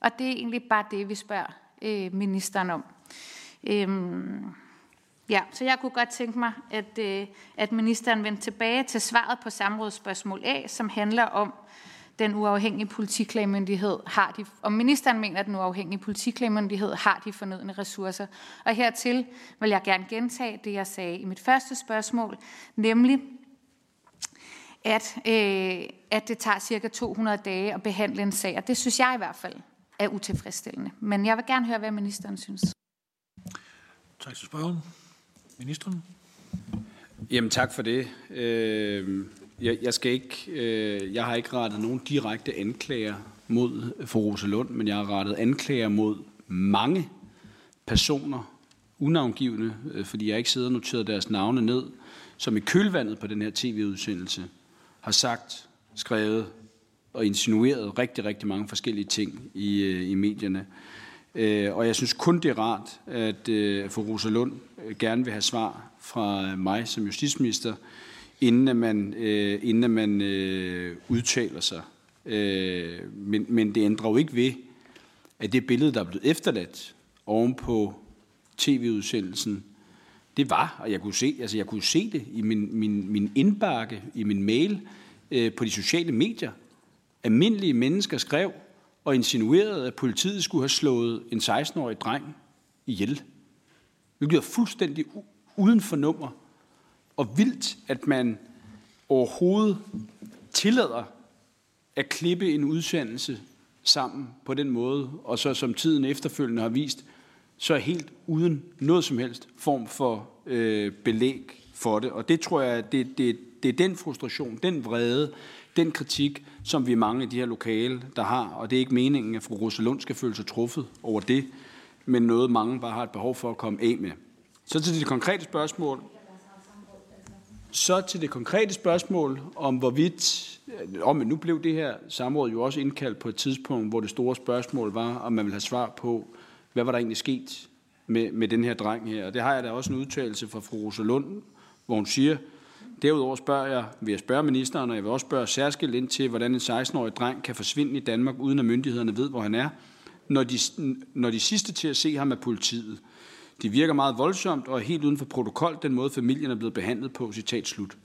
Og det er egentlig bare det, vi spørger øh, ministeren om. Øhm, ja, så jeg kunne godt tænke mig, at, øh, at ministeren vendte tilbage til svaret på samrådsspørgsmål A, som handler om, den uafhængige politiklagmyndighed har de, og ministeren mener, at den uafhængige politiklagmyndighed har de fornødne ressourcer. Og hertil vil jeg gerne gentage det, jeg sagde i mit første spørgsmål, nemlig, at, øh, at det tager cirka 200 dage at behandle en sag, og det synes jeg i hvert fald er utilfredsstillende. Men jeg vil gerne høre, hvad ministeren synes. Tak til spørgeren. Ministeren? Jamen tak for det. Øh, jeg, jeg, skal ikke, øh, jeg har ikke rettet nogen direkte anklager mod for Rosa Lund, men jeg har rettet anklager mod mange personer, unavngivende, øh, fordi jeg ikke sidder og noteret deres navne ned, som i kølvandet på den her tv-udsendelse har sagt, skrevet og insinueret rigtig, rigtig mange forskellige ting i, øh, i medierne. Øh, og jeg synes kun, det er rart, at øh, fru Rosa Lund gerne vil have svar fra mig som justitsminister, inden at man, inden at man udtaler sig. men, men det ændrer jo ikke ved, at det billede, der er blevet efterladt oven på tv-udsendelsen, det var, og jeg kunne se, altså jeg kunne se det i min, min, min indbakke, i min mail, øh, på de sociale medier. Almindelige mennesker skrev og insinuerede, at politiet skulle have slået en 16-årig dreng ihjel. Hvilket er fuldstændig uden for nummer. Og vildt, at man overhovedet tillader at klippe en udsendelse sammen på den måde, og så som tiden efterfølgende har vist, så er helt uden noget som helst form for øh, belæg for det. Og det tror jeg, det, det, det er den frustration, den vrede, den kritik, som vi er mange af de her lokale, der har. Og det er ikke meningen, at fru Rosalund skal føle sig truffet over det, men noget mange bare har et behov for at komme af med. Så til det konkrete spørgsmål. Så til det konkrete spørgsmål om hvorvidt, øh, om nu blev det her samråd jo også indkaldt på et tidspunkt, hvor det store spørgsmål var, om man vil have svar på, hvad var der egentlig sket med, med den her dreng her. Og det har jeg da også en udtalelse fra fru Rosalund, hvor hun siger, Derudover spørger jeg, vil jeg spørge ministeren, og jeg vil også spørge særskilt ind til, hvordan en 16-årig dreng kan forsvinde i Danmark, uden at myndighederne ved, hvor han er, når de, når de sidste til at se ham er politiet. Det virker meget voldsomt og er helt uden for protokol, den måde familien er blevet behandlet på, citat slut.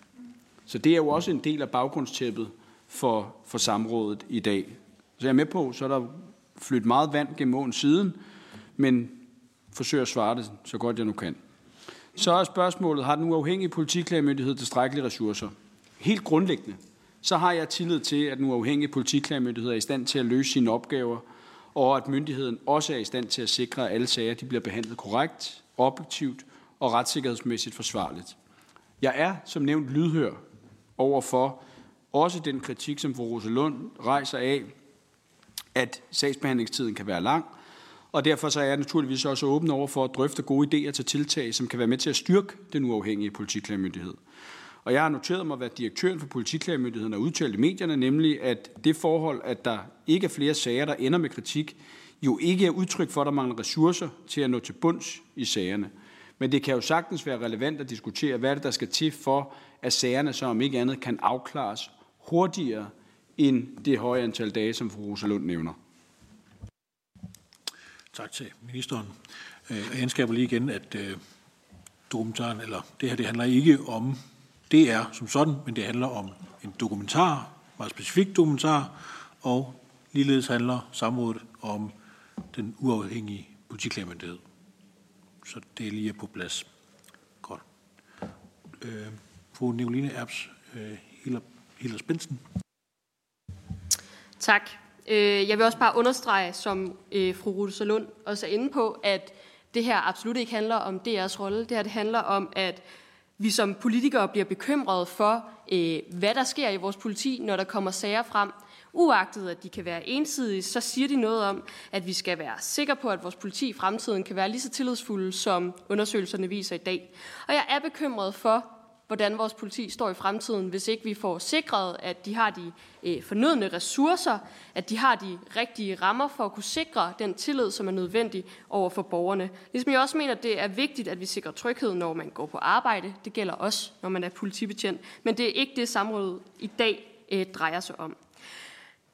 Så det er jo også en del af baggrundstæppet for, for samrådet i dag. Så jeg er med på, så er der flyttet meget vand gennem åen siden, men forsøger at svare det så godt jeg nu kan. Så er spørgsmålet, har den uafhængige politiklagemyndighed tilstrækkelige ressourcer? Helt grundlæggende, så har jeg tillid til, at den uafhængige politiklagemyndighed er i stand til at løse sine opgaver, og at myndigheden også er i stand til at sikre, at alle sager de bliver behandlet korrekt, objektivt og retssikkerhedsmæssigt forsvarligt. Jeg er som nævnt lydhør over for også den kritik, som fru Rosalund rejser af, at sagsbehandlingstiden kan være lang, og derfor så er jeg naturligvis også åben over for at drøfte gode idéer til tiltag, som kan være med til at styrke den uafhængige politiklagemyndighed. Og jeg har noteret mig, hvad direktøren for politiklagemyndigheden har udtalt i medierne, nemlig at det forhold, at der ikke er flere sager, der ender med kritik, jo ikke er udtryk for, at der mangler ressourcer til at nå til bunds i sagerne. Men det kan jo sagtens være relevant at diskutere, hvad det, der skal til for, at sagerne så om ikke andet kan afklares hurtigere end det høje antal dage, som fru Rosalund nævner. Tak til ministeren. Øh, jeg anskaber lige igen, at øh, dokumentaren, eller det her, det handler ikke om DR som sådan, men det handler om en dokumentar, meget specifik dokumentar, og ligeledes handler samrådet om den uafhængige politiklagemyndighed. Så det er lige på plads. Godt. Øh, fru Nicoline Erbs øh, Hillers Bensen. Tak. Øh, jeg vil også bare understrege, som øh, fru Rute Lund også er inde på, at det her absolut ikke handler om DR's rolle. Det her det handler om, at vi som politikere bliver bekymrede for, øh, hvad der sker i vores politi, når der kommer sager frem. Uagtet at de kan være ensidige, så siger de noget om, at vi skal være sikre på, at vores politi i fremtiden kan være lige så tillidsfulde, som undersøgelserne viser i dag. Og jeg er bekymret for, hvordan vores politi står i fremtiden, hvis ikke vi får sikret, at de har de øh, fornødne ressourcer, at de har de rigtige rammer for at kunne sikre den tillid, som er nødvendig over for borgerne. Ligesom jeg også mener, at det er vigtigt, at vi sikrer tryghed, når man går på arbejde. Det gælder også, når man er politibetjent. Men det er ikke det, samrådet i dag øh, drejer sig om.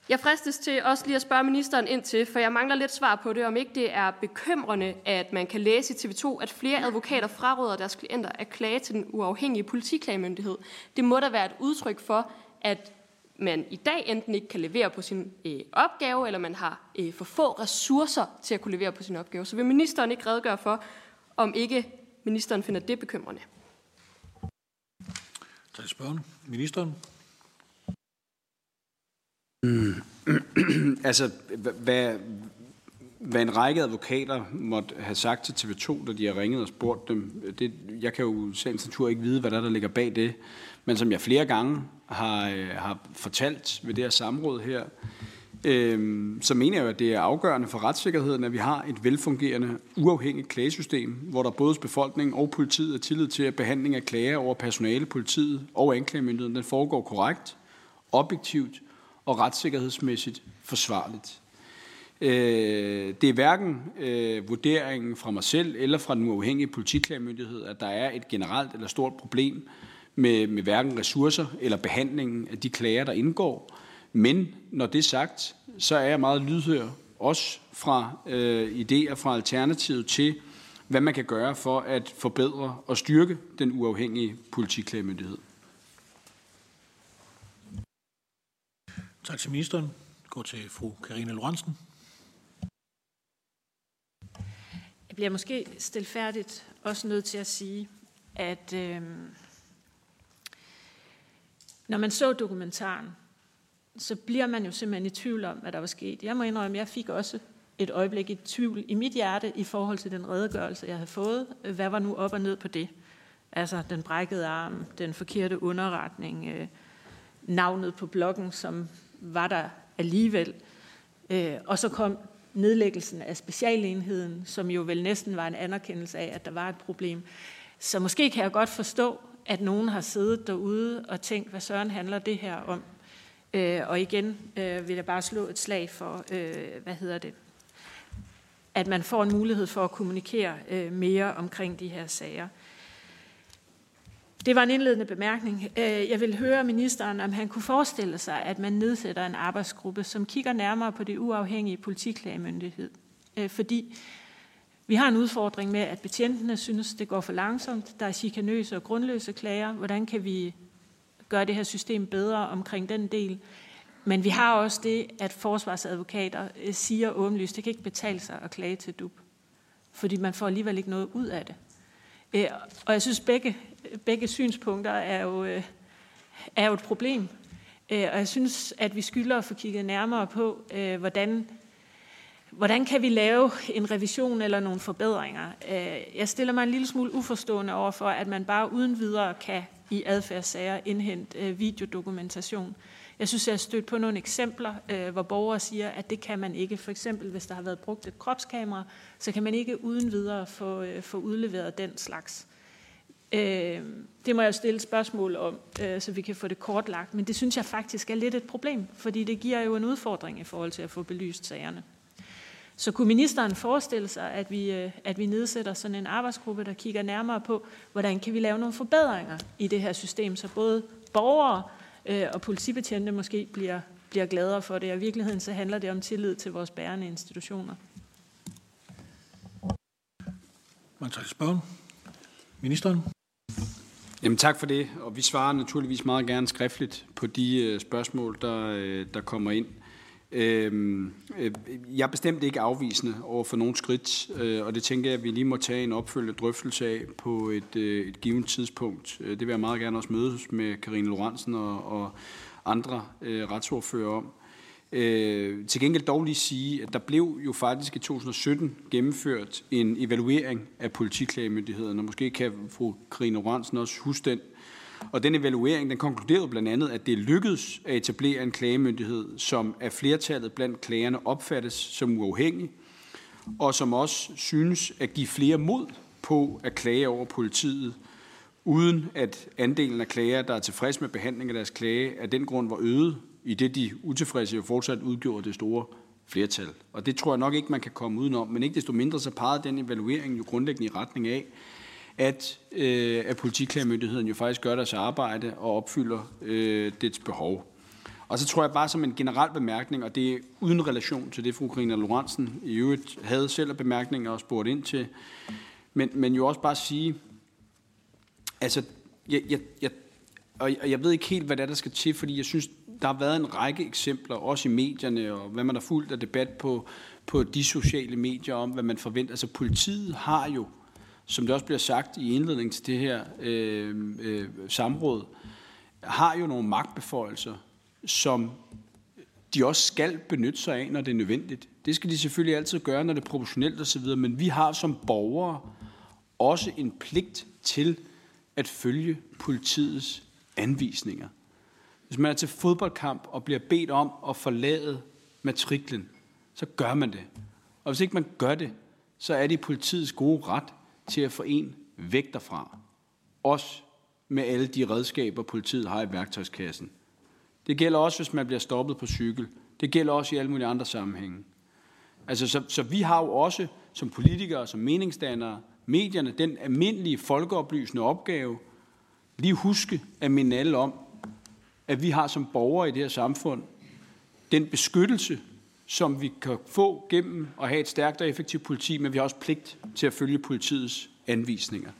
Jeg fristes til også lige at spørge ministeren ind til, for jeg mangler lidt svar på det, om ikke det er bekymrende, at man kan læse i TV2, at flere advokater fraråder deres klienter at klage til den uafhængige politiklagemyndighed. Det må da være et udtryk for, at man i dag enten ikke kan levere på sin øh, opgave, eller man har øh, for få ressourcer til at kunne levere på sin opgave. Så vil ministeren ikke redegøre for, om ikke ministeren finder det bekymrende? Tak spørgsmål. Ministeren. Mm. altså, hvad, hvad en række advokater måtte have sagt til TV2, da de har ringet og spurgt dem, det, jeg kan jo sagens natur ikke vide, hvad der, der ligger bag det. Men som jeg flere gange har, øh, har fortalt ved det her samråd her, øh, så mener jeg at det er afgørende for retssikkerheden, at vi har et velfungerende, uafhængigt klagesystem, hvor der både befolkningen og politiet er tillid til, at behandling af klager over personale, politiet og anklagemyndigheden, den foregår korrekt, objektivt og retssikkerhedsmæssigt forsvarligt. Øh, det er hverken øh, vurderingen fra mig selv eller fra den uafhængige politiklagemyndighed, at der er et generelt eller stort problem med, med hverken ressourcer eller behandlingen af de klager, der indgår. Men når det er sagt, så er jeg meget lydhør, også fra øh, idéer fra Alternativet til, hvad man kan gøre for at forbedre og styrke den uafhængige politiklagemyndighed. Tak til ministeren. Går til fru Karina Lorentzen. Jeg bliver måske stilfærdigt også nødt til at sige, at øh, når man så dokumentaren, så bliver man jo simpelthen i tvivl om, hvad der var sket. Jeg må indrømme, at jeg fik også et øjeblik i tvivl i mit hjerte i forhold til den redegørelse, jeg havde fået. Hvad var nu op og ned på det? Altså den brækkede arm, den forkerte underretning, øh, navnet på bloggen, som var der alligevel. Øh, og så kom nedlæggelsen af specialenheden, som jo vel næsten var en anerkendelse af, at der var et problem. Så måske kan jeg godt forstå, at nogen har siddet derude og tænkt, hvad søren handler det her om? Øh, og igen øh, vil jeg bare slå et slag for, øh, hvad hedder det, at man får en mulighed for at kommunikere øh, mere omkring de her sager. Det var en indledende bemærkning. Øh, jeg vil høre ministeren, om han kunne forestille sig, at man nedsætter en arbejdsgruppe, som kigger nærmere på det uafhængige politiklagemyndighed. Øh, fordi Vi har en udfordring med, at betjentene synes, det går for langsomt. Der er chikanøse og grundløse klager. Hvordan kan vi gøre det her system bedre omkring den del? Men vi har også det, at forsvarsadvokater øh, siger åbenlyst, det kan ikke betale sig at klage til DUB, fordi man får alligevel ikke noget ud af det. Og jeg synes, begge, begge synspunkter er jo, øh, er jo et problem. Øh, og jeg synes, at vi skylder at få kigget nærmere på, øh, hvordan Hvordan kan vi lave en revision eller nogle forbedringer? Jeg stiller mig en lille smule uforstående over for, at man bare uden videre kan i adfærdssager indhente videodokumentation. Jeg synes, jeg har stødt på nogle eksempler, øh, hvor borgere siger, at det kan man ikke. For eksempel, hvis der har været brugt et kropskamera, så kan man ikke uden videre få, øh, få udleveret den slags. Øh, det må jeg stille spørgsmål om, øh, så vi kan få det kortlagt. Men det synes jeg faktisk er lidt et problem, fordi det giver jo en udfordring i forhold til at få belyst sagerne. Så kunne ministeren forestille sig, at vi, øh, at vi nedsætter sådan en arbejdsgruppe, der kigger nærmere på, hvordan kan vi lave nogle forbedringer i det her system, så både borgere øh, og politibetjente måske bliver, bliver gladere for det. Og i virkeligheden så handler det om tillid til vores bærende institutioner. Mange tak spørgen. Ministeren? Jamen tak for det, og vi svarer naturligvis meget gerne skriftligt på de øh, spørgsmål, der, øh, der kommer ind. Øhm, øh, jeg er bestemt ikke afvisende over for nogle skridt, øh, og det tænker jeg, at vi lige må tage en opfølgende drøftelse af på et, øh, et givet tidspunkt. Øh, det vil jeg meget gerne også mødes med Karine Lorentzen og, og andre øh, retsordfører om. Øh, til gengæld dog lige sige, at der blev jo faktisk i 2017 gennemført en evaluering af politiklagemyndigheden, og måske kan fru Karine Oransen også huske den, og den evaluering den konkluderede blandt andet, at det lykkedes at etablere en klagemyndighed, som af flertallet blandt klagerne opfattes som uafhængig, og som også synes at give flere mod på at klage over politiet, uden at andelen af klager, der er tilfreds med behandling af deres klage, af den grund var øget, i det de utilfredse jo fortsat udgjorde det store flertal. Og det tror jeg nok ikke, man kan komme udenom. Men ikke desto mindre så pegede den evaluering jo grundlæggende i retning af, at, øh, at politiklagemyndigheden jo faktisk gør deres arbejde og opfylder øh, dets behov. Og så tror jeg bare som en generel bemærkning, og det er uden relation til det, fru Karina Lorentzen i øvrigt havde selv af bemærkninger og spurgt ind til, men, men jo også bare sige, altså, jeg, jeg, jeg, og jeg ved ikke helt, hvad det er, der skal til, fordi jeg synes, der har været en række eksempler, også i medierne, og hvad man har fulgt af debat på, på de sociale medier om, hvad man forventer. Altså politiet har jo som det også bliver sagt i indledningen til det her øh, øh, samråd, har jo nogle magtbeføjelser, som de også skal benytte sig af, når det er nødvendigt. Det skal de selvfølgelig altid gøre, når det er proportionelt osv., men vi har som borgere også en pligt til at følge politiets anvisninger. Hvis man er til fodboldkamp og bliver bedt om at forlade matriklen, så gør man det. Og hvis ikke man gør det, så er det politiets gode ret til at få en væk derfra. Også med alle de redskaber, politiet har i værktøjskassen. Det gælder også, hvis man bliver stoppet på cykel. Det gælder også i alle mulige andre sammenhænge. Altså, så, så vi har jo også som politikere, som meningsdannere, medierne, den almindelige folkeoplysende opgave, lige huske at minde alle om, at vi har som borgere i det her samfund den beskyttelse, som vi kan få gennem at have et stærkt og effektivt politi, men vi har også pligt til at følge politiets anvisninger.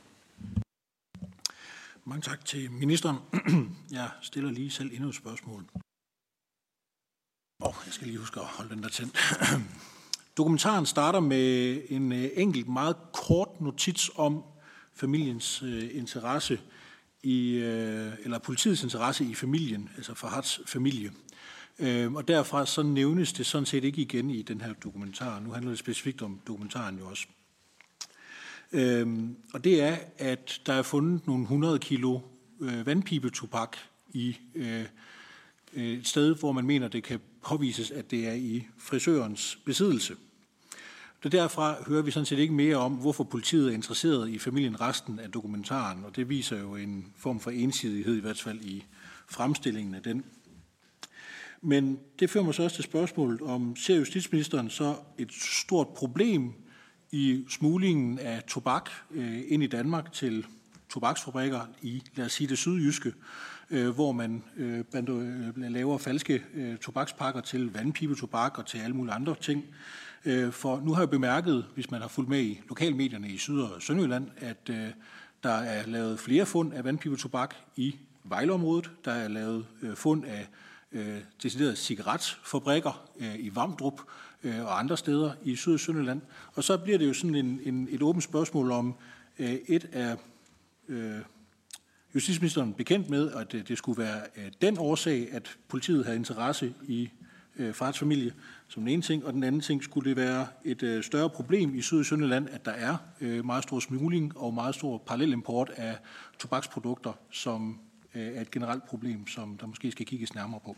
Mange tak til ministeren. Jeg stiller lige selv endnu et spørgsmål. Og oh, jeg skal lige huske at holde den der tændt. Dokumentaren starter med en øh, enkelt, meget kort notits om familiens øh, interesse i, øh, eller politiets interesse i familien, altså Farhats familie. Øh, og derfra så nævnes det sådan set ikke igen i den her dokumentar. Nu handler det specifikt om dokumentaren jo også. Øhm, og det er, at der er fundet nogle 100 kilo øh, vandpibetobak i øh, øh, et sted, hvor man mener, det kan påvises, at det er i frisørens besiddelse. Det derfra hører vi sådan set ikke mere om, hvorfor politiet er interesseret i familien resten af dokumentaren, og det viser jo en form for ensidighed i hvert fald i fremstillingen af den. Men det fører mig så også til spørgsmålet om, ser justitsministeren så et stort problem i smuglingen af tobak øh, ind i Danmark til tobaksfabrikker i, lad os sige det sydjyske, øh, hvor man øh, øh, laver falske øh, tobakspakker til vandpibetobak og til alle mulige andre ting. Øh, for nu har jeg bemærket, hvis man har fulgt med i lokalmedierne i Syd- og Sønderjylland, at øh, der er lavet flere fund af vandpibetobak i Vejleområdet. Der er lavet øh, fund af deciderede cigaretfabrikker i Vamdrup og andre steder i Syd- og Sønderjylland. Og så bliver det jo sådan en, en, et åbent spørgsmål om, et af justitsministeren bekendt med, at det skulle være den årsag, at politiet havde interesse i øh, fars familie, som den ene ting. Og den anden ting skulle det være et øh, større problem i Syd- og Sønderland, at der er øh, meget stor smugling og meget stor parallelimport af tobaksprodukter, som øh, er et generelt problem, som der måske skal kigges nærmere på.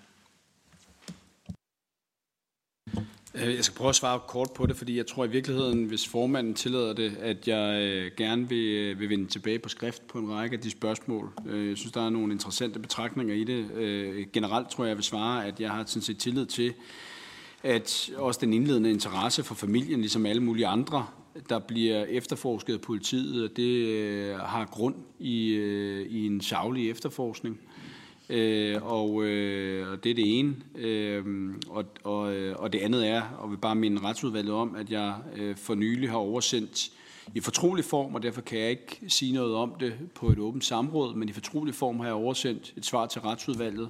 Øh, jeg skal prøve at svare kort på det, fordi jeg tror i virkeligheden, hvis formanden tillader det, at jeg øh, gerne vil, øh, vil vende tilbage på skrift på en række af de spørgsmål. Jeg synes, der er nogle interessante betragtninger i det. Generelt tror jeg, jeg vil svare, at jeg har sådan set tillid til, at også den indledende interesse for familien, ligesom alle mulige andre, der bliver efterforsket af politiet, og det øh, har grund i, øh, i en savlig efterforskning. Øh, og, øh, og det er det ene. Øh, og, og, øh, og det andet er, og vil bare minde retsudvalget om, at jeg øh, for nylig har oversendt i fortrolig form, og derfor kan jeg ikke sige noget om det på et åbent samråd, men i fortrolig form har jeg oversendt et svar til retsudvalget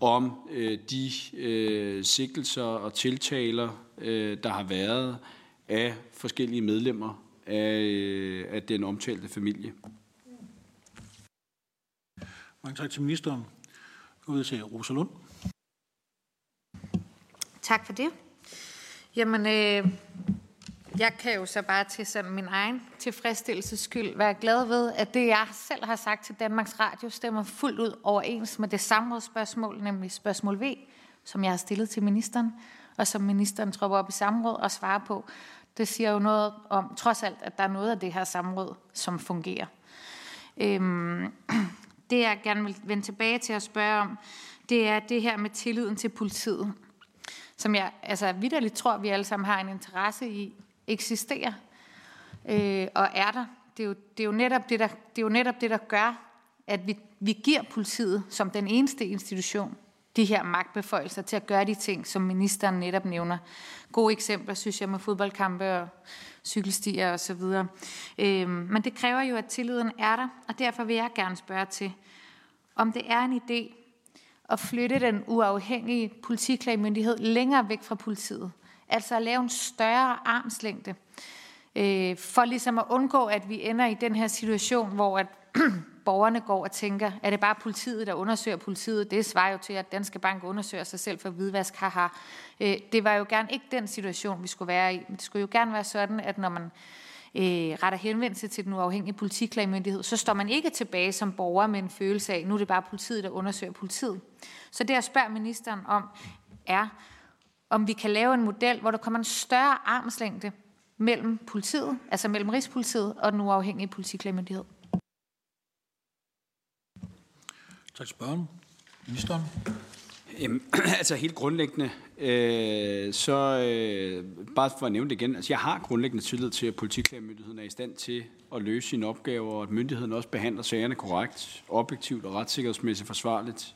om øh, de øh, sigtelser og tiltaler, øh, der har været af forskellige medlemmer af, øh, af den omtalte familie. Mange tak til ministeren. Ud til Rosa Lund. Tak for det. Jamen, øh, jeg kan jo så bare til sådan min egen tilfredsstillelses skyld være glad ved, at det, jeg selv har sagt til Danmarks Radio, stemmer fuldt ud overens med det samme spørgsmål, nemlig spørgsmål V, som jeg har stillet til ministeren, og som ministeren tropper op i samråd og svarer på. Det siger jo noget om, trods alt, at der er noget af det her samråd, som fungerer. Øhm, det, jeg gerne vil vende tilbage til at spørge om, det er det her med tilliden til politiet, som jeg altså vidderligt tror, vi alle sammen har en interesse i, eksisterer øh, og er der. Det er, jo, det, er jo netop det, der, det er jo netop det, der gør, at vi, vi giver politiet som den eneste institution de her magtbeføjelser til at gøre de ting, som ministeren netop nævner. Gode eksempler, synes jeg, med fodboldkampe og cykelstier og så videre. Øhm, men det kræver jo, at tilliden er der, og derfor vil jeg gerne spørge til, om det er en idé at flytte den uafhængige politiklagemyndighed længere væk fra politiet. Altså at lave en større armslængde, øh, for ligesom at undgå, at vi ender i den her situation, hvor at borgerne går og tænker, er det bare politiet, der undersøger politiet? Det svarer jo til, at Danske Bank undersøger sig selv for hvidvask. Haha. Øh, det var jo gerne ikke den situation, vi skulle være i. Men Det skulle jo gerne være sådan, at når man øh, retter henvendelse til den uafhængige politiklagmyndighed, så står man ikke tilbage som borger med en følelse af, nu er det bare politiet, der undersøger politiet. Så det, jeg spørger ministeren om, er, om vi kan lave en model, hvor der kommer en større armslængde mellem politiet, altså mellem Rigspolitiet og den uafhængige politiklagmyndighed. Tak spørgen. Ministeren. Jamen, altså helt grundlæggende, øh, så øh, bare for at nævne det igen, altså jeg har grundlæggende tillid til, at politiklagemyndigheden er i stand til at løse sine opgaver, og at myndigheden også behandler sagerne korrekt, objektivt og retssikkerhedsmæssigt forsvarligt.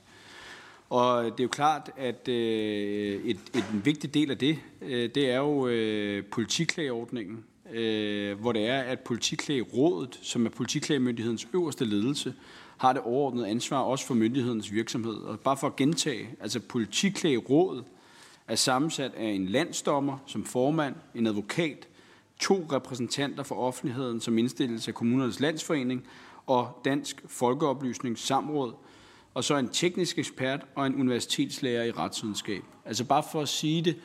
Og det er jo klart, at øh, et, et, en vigtig del af det, øh, det er jo øh, politiklageordningen, øh, hvor det er, at politiklagerådet, som er politiklagemyndighedens øverste ledelse, har det overordnede ansvar også for myndighedens virksomhed. Og bare for at gentage, altså politiklagerådet er sammensat af en landsdommer som formand, en advokat, to repræsentanter for offentligheden som indstilles af kommunernes landsforening og Dansk Folkeoplysningssamråd, og så en teknisk ekspert og en universitetslærer i retsvidenskab. Altså bare for at sige det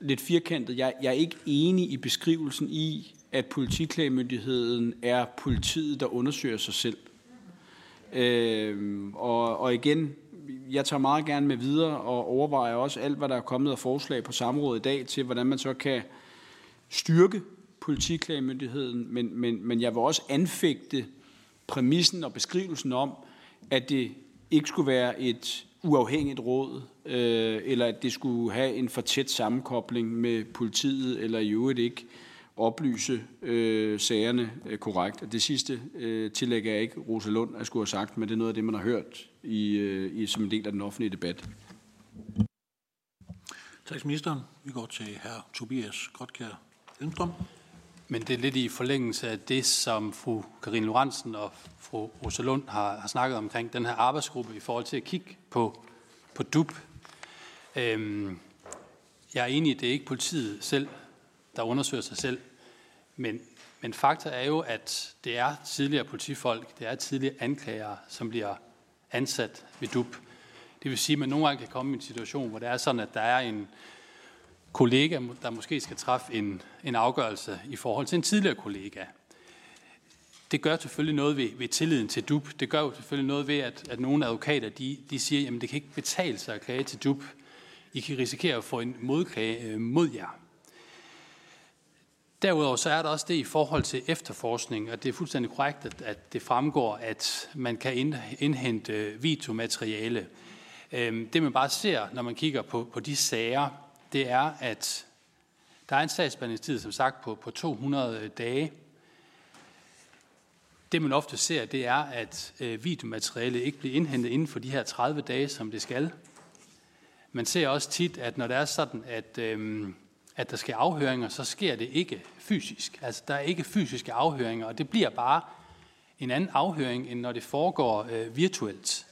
lidt firkantet, jeg, jeg er ikke enig i beskrivelsen i, at politiklagemyndigheden er politiet, der undersøger sig selv. Øh, og, og igen, jeg tager meget gerne med videre og overvejer også alt, hvad der er kommet af forslag på samrådet i dag til, hvordan man så kan styrke politiklagemyndigheden, men, men, men jeg vil også anfægte præmissen og beskrivelsen om, at det ikke skulle være et uafhængigt råd, øh, eller at det skulle have en for tæt sammenkobling med politiet, eller i øvrigt ikke oplyse øh, sagerne øh, korrekt. Det sidste øh, tillægger jeg ikke Rosa Lund at skulle have sagt, men det er noget af det, man har hørt i, øh, i, som en del af den offentlige debat. Tak til ministeren. Vi går til hr. Tobias Grotkær Elmstrøm. Men det er lidt i forlængelse af det, som fru Karin Lorentzen og fru Rosa Lund har, har snakket omkring, den her arbejdsgruppe i forhold til at kigge på, på DUP. Øhm, jeg er enig i, det er ikke politiet selv, der undersøger sig selv, men, men fakta er jo, at det er tidligere politifolk, det er tidligere anklagere, som bliver ansat ved DUP. Det vil sige, at man nogle gange kan komme i en situation, hvor det er sådan, at der er en kollega, der måske skal træffe en, en afgørelse i forhold til en tidligere kollega. Det gør selvfølgelig noget ved, ved tilliden til DUP. Det gør jo selvfølgelig noget ved, at, at nogle advokater de, de siger, at det kan ikke betale sig at klage til DUP. I kan risikere at få en modklage øh, mod jer. Derudover så er der også det i forhold til efterforskning, og det er fuldstændig korrekt, at, at det fremgår, at man kan indhente øh, videomateriale. Øhm, det man bare ser, når man kigger på, på de sager, det er, at der er en sagsbehandlingstid, som sagt, på, på 200 dage. Det man ofte ser, det er, at øh, videomateriale ikke bliver indhentet inden for de her 30 dage, som det skal. Man ser også tit, at når det er sådan, at, øh, at der skal afhøringer, så sker det ikke fysisk. Altså, der er ikke fysiske afhøringer, og det bliver bare en anden afhøring, end når det foregår øh, virtuelt.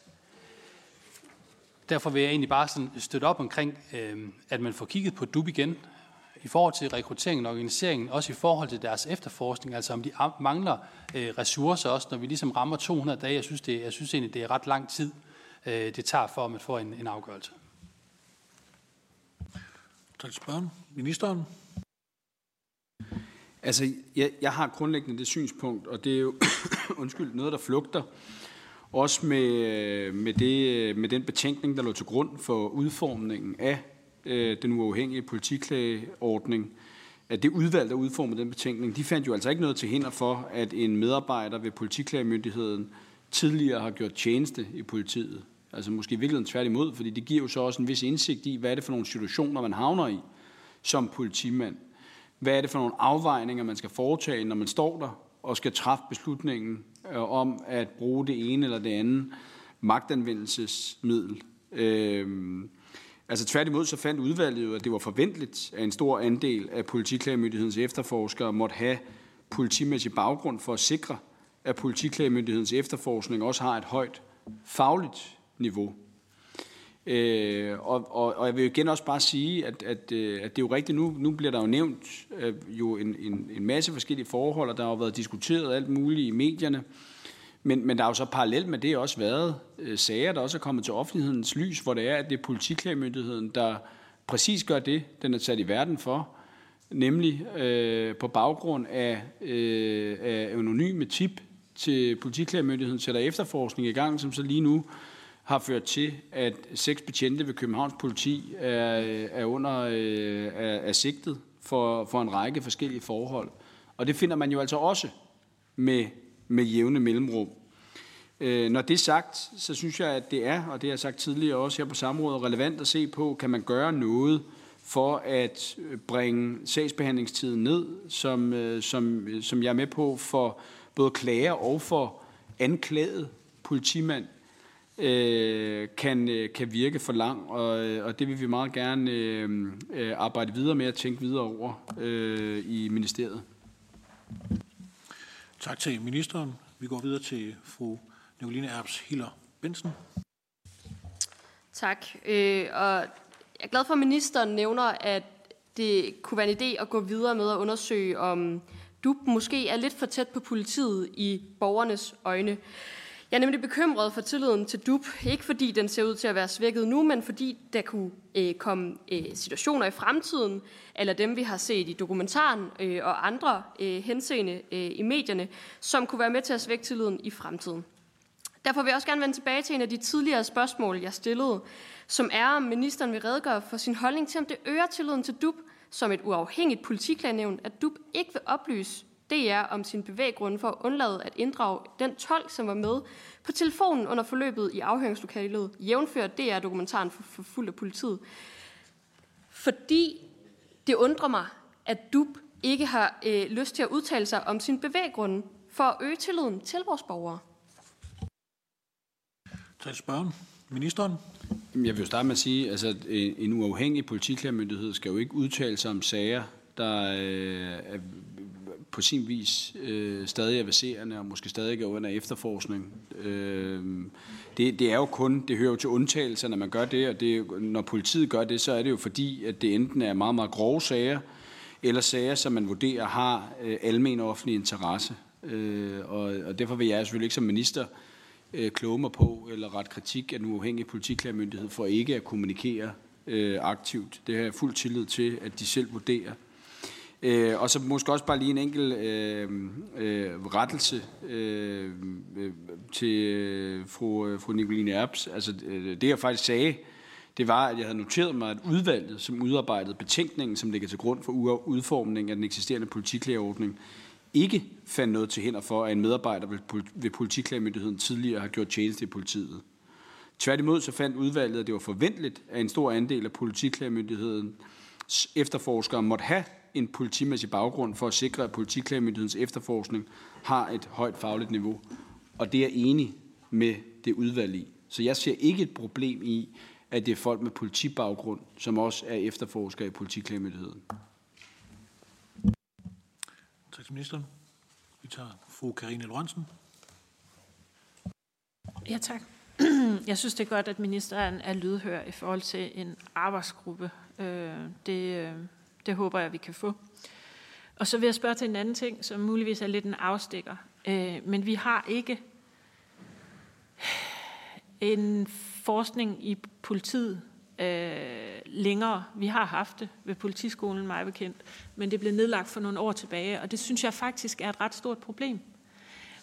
Derfor vil jeg egentlig bare sådan støtte op omkring, øh, at man får kigget på DUB igen, i forhold til rekrutteringen og organiseringen, også i forhold til deres efterforskning, altså om de mangler øh, ressourcer også, når vi ligesom rammer 200 dage. Jeg synes, det, jeg synes egentlig, det er ret lang tid, øh, det tager for, at man får en, en afgørelse. Tak til spørgen. Ministeren? Altså, jeg, jeg har grundlæggende det synspunkt, og det er jo undskyld, noget, der flugter også med, øh, med, det, øh, med den betænkning, der lå til grund for udformningen af øh, den uafhængige politiklageordning, at det udvalg, der udformede den betænkning, de fandt jo altså ikke noget til hinder for, at en medarbejder ved politiklagemyndigheden tidligere har gjort tjeneste i politiet. Altså måske i virkeligheden tværtimod, fordi det giver jo så også en vis indsigt i, hvad er det for nogle situationer, man havner i som politimand. Hvad er det for nogle afvejninger, man skal foretage, når man står der og skal træffe beslutningen øh, om at bruge det ene eller det andet magtanvendelsesmiddel. Øh, altså tværtimod så fandt udvalget jo, at det var forventeligt, at en stor andel af politiklagemyndighedens efterforskere måtte have politimæssig baggrund for at sikre, at politiklagemyndighedens efterforskning også har et højt fagligt niveau. Øh, og, og, og jeg vil igen også bare sige, at, at, øh, at det er jo rigtigt, nu, nu bliver der jo nævnt øh, jo en, en, en masse forskellige forhold, og der har jo været diskuteret alt muligt i medierne. Men, men der har jo så parallelt med det også været øh, sager, der også er kommet til offentlighedens lys, hvor det er, at det er politiklagemyndigheden, der præcis gør det, den er sat i verden for, nemlig øh, på baggrund af, øh, af anonyme tip til politiklagemyndigheden sætter efterforskning i gang, som så lige nu har ført til, at seks betjente ved Københavns politi er, er under øh, er, er sigtet for, for en række forskellige forhold. Og det finder man jo altså også med, med jævne mellemrum. Øh, når det er sagt, så synes jeg, at det er, og det har jeg sagt tidligere også her på samrådet, relevant at se på, kan man gøre noget for at bringe sagsbehandlingstiden ned, som, øh, som, som jeg er med på for både klager og for anklaget politimand øh, kan, øh, kan virke for lang, og, øh, og det vil vi meget gerne øh, øh, arbejde videre med at tænke videre over øh, i ministeriet. Tak til ministeren. Vi går videre til fru Nicoline Erbs Hiller Bensen. Tak. Øh, og jeg er glad for, at ministeren nævner, at det kunne være en idé at gå videre med at undersøge, om du måske er lidt for tæt på politiet i borgernes øjne. Jeg er nemlig bekymret for tilliden til DUP, ikke fordi den ser ud til at være svækket nu, men fordi der kunne øh, komme øh, situationer i fremtiden, eller dem vi har set i dokumentaren øh, og andre øh, henseende øh, i medierne, som kunne være med til at svække tilliden i fremtiden. Derfor vil jeg også gerne vende tilbage til en af de tidligere spørgsmål, jeg stillede, som er, om ministeren vil redegøre for sin holdning til, om det øger tilliden til DUP som et uafhængigt politiklagenævn, at DUP ikke vil oplyse DR om sin bevæggrund for at undlade at inddrage den tolk, som var med på telefonen under forløbet i afhøringslokalet, jævnført DR-dokumentaren for, for fuld af politiet. Fordi det undrer mig, at DUB ikke har øh, lyst til at udtale sig om sin bevæggrund for at øge tilliden til vores borgere. Tak spørgen. Ministeren? Jeg vil jo starte med at sige, at altså, en uafhængig politiklærmyndighed skal jo ikke udtale sig om sager, der øh, på sin vis øh, stadig er baserende og måske stadig er under efterforskning. Øh, det, det er jo kun, det hører jo til undtagelser, når man gør det, og det, når politiet gør det, så er det jo fordi, at det enten er meget, meget grove sager, eller sager, som man vurderer har øh, almen offentlig interesse. Øh, og, og derfor vil jeg selvfølgelig ikke som minister øh, kloge mig på eller ret kritik af den uafhængige politiklærmyndighed for ikke at kommunikere øh, aktivt. Det har jeg fuld tillid til, at de selv vurderer. Øh, og så måske også bare lige en enkelt øh, øh, rettelse øh, øh, til øh, fru, øh, fru Nicoline Erbs. Altså øh, det jeg faktisk sagde, det var, at jeg havde noteret mig, at udvalget, som udarbejdede betænkningen, som ligger til grund for udformningen af den eksisterende politiklageordning, ikke fandt noget til hænder for, at en medarbejder ved politiklagemyndigheden tidligere har gjort tjeneste i politiet. Tværtimod så fandt udvalget, at det var forventeligt, at en stor andel af politiklagemyndighedens efterforskere måtte have en politimæssig baggrund for at sikre, at politiklagemyndighedens efterforskning har et højt fagligt niveau. Og det er enig med det udvalg i. Så jeg ser ikke et problem i, at det er folk med politibaggrund, som også er efterforskere i politiklagemyndigheden. Tak til ministeren. Vi tager fru Karine Lorentzen. Ja, tak. Jeg synes, det er godt, at ministeren er lydhør i forhold til en arbejdsgruppe. Øh, det, øh, det håber jeg, vi kan få. Og så vil jeg spørge til en anden ting, som muligvis er lidt en afstikker. Øh, men vi har ikke en forskning i politiet øh, længere. Vi har haft det ved politiskolen, mig bekendt, men det blev nedlagt for nogle år tilbage, og det synes jeg faktisk er et ret stort problem.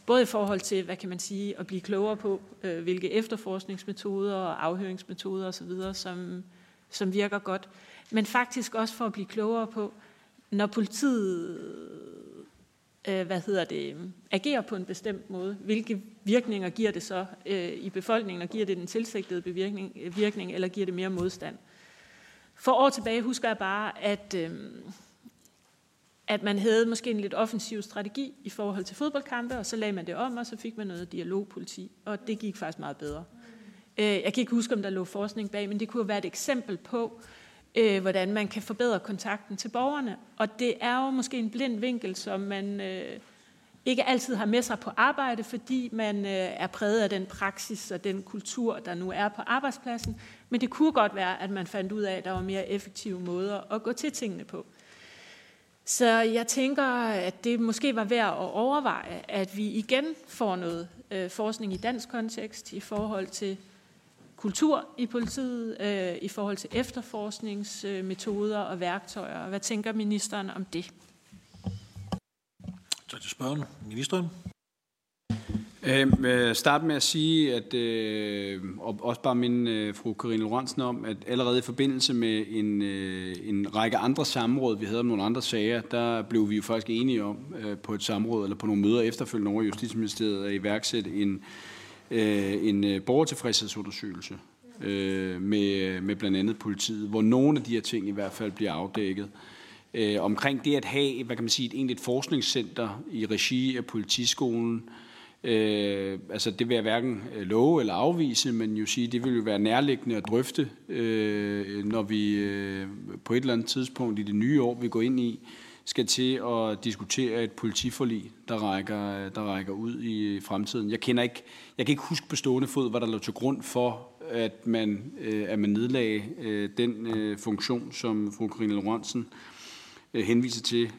Både i forhold til, hvad kan man sige, at blive klogere på, øh, hvilke efterforskningsmetoder og afhøringsmetoder osv., som, som virker godt, men faktisk også for at blive klogere på, når politiet øh, hvad hedder det, agerer på en bestemt måde, hvilke virkninger giver det så øh, i befolkningen, og giver det den tilsigtede bevirkning, virkning, eller giver det mere modstand? For år tilbage husker jeg bare, at, øh, at man havde måske en lidt offensiv strategi i forhold til fodboldkampe, og så lagde man det om, og så fik man noget dialogpoliti, og det gik faktisk meget bedre. Øh, jeg kan ikke huske, om der lå forskning bag, men det kunne være et eksempel på, øh, øh, hvordan man kan forbedre kontakten til borgerne. Og det er jo måske en blind vinkel, som man øh, ikke altid har med sig på arbejde, fordi man øh, er præget af den praksis og den kultur, der nu er på arbejdspladsen. Men det kunne godt være, at man fandt ud af, at der var mere effektive måder at gå til tingene på. Så jeg tænker, at det måske var værd at overveje, at vi igen får noget øh, forskning i dansk kontekst i forhold til kultur i politiet øh, i forhold til efterforskningsmetoder og værktøjer. Hvad tænker ministeren om det? Tak til spørgen. Ministeren. Øh, start med at sige, at øh, og også bare min øh, fru Karine Lorentzen om, at allerede i forbindelse med en, øh, en række andre samråd, vi havde om nogle andre sager, der blev vi jo faktisk enige om øh, på et samråd eller på nogle møder efterfølgende over Justitsministeriet at iværksætte en øh, Øh, en øh, borgertilfredshedsundersøgelse øh, med, med blandt andet politiet, hvor nogle af de her ting i hvert fald bliver afdækket. Øh, omkring det at have hvad kan man sige, et egentligt forskningscenter i regi af politiskolen, Øh, altså det vil jeg hverken øh, love eller afvise, men jo sige, det vil jo være nærliggende at drøfte, øh, når vi øh, på et eller andet tidspunkt i det nye år, vi går ind i, skal til at diskutere et politiforlig, der rækker, der rækker ud i fremtiden. Jeg, kender ikke, jeg kan ikke huske på stående fod, hvad der lå til grund for, at man, øh, at man nedlagde øh, den øh, funktion, som fru Karine Lorentzen henviser til.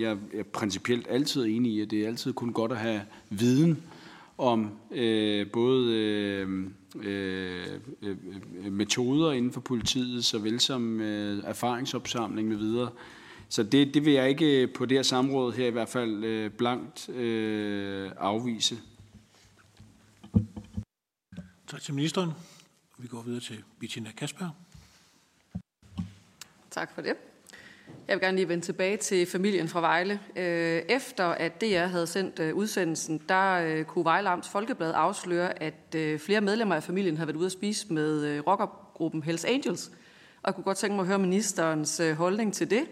Jeg er principielt altid enig i, at det er altid kun godt at have viden om øh, både øh, øh, metoder inden for politiet, såvel som øh, erfaringsopsamling med videre. Så det, det vil jeg ikke på det her samråd her i hvert fald øh, blankt øh, afvise. Tak til ministeren. Vi går videre til Bettina Kasper. Tak for det. Jeg vil gerne lige vende tilbage til familien fra Vejle. Øh, efter at DR havde sendt øh, udsendelsen, der øh, kunne Vejle Amts Folkeblad afsløre, at flere medlemmer af familien havde været ude at spise med rockergruppen Hells Angels. Og jeg kunne godt tænke mig at høre ministerens holdning til det.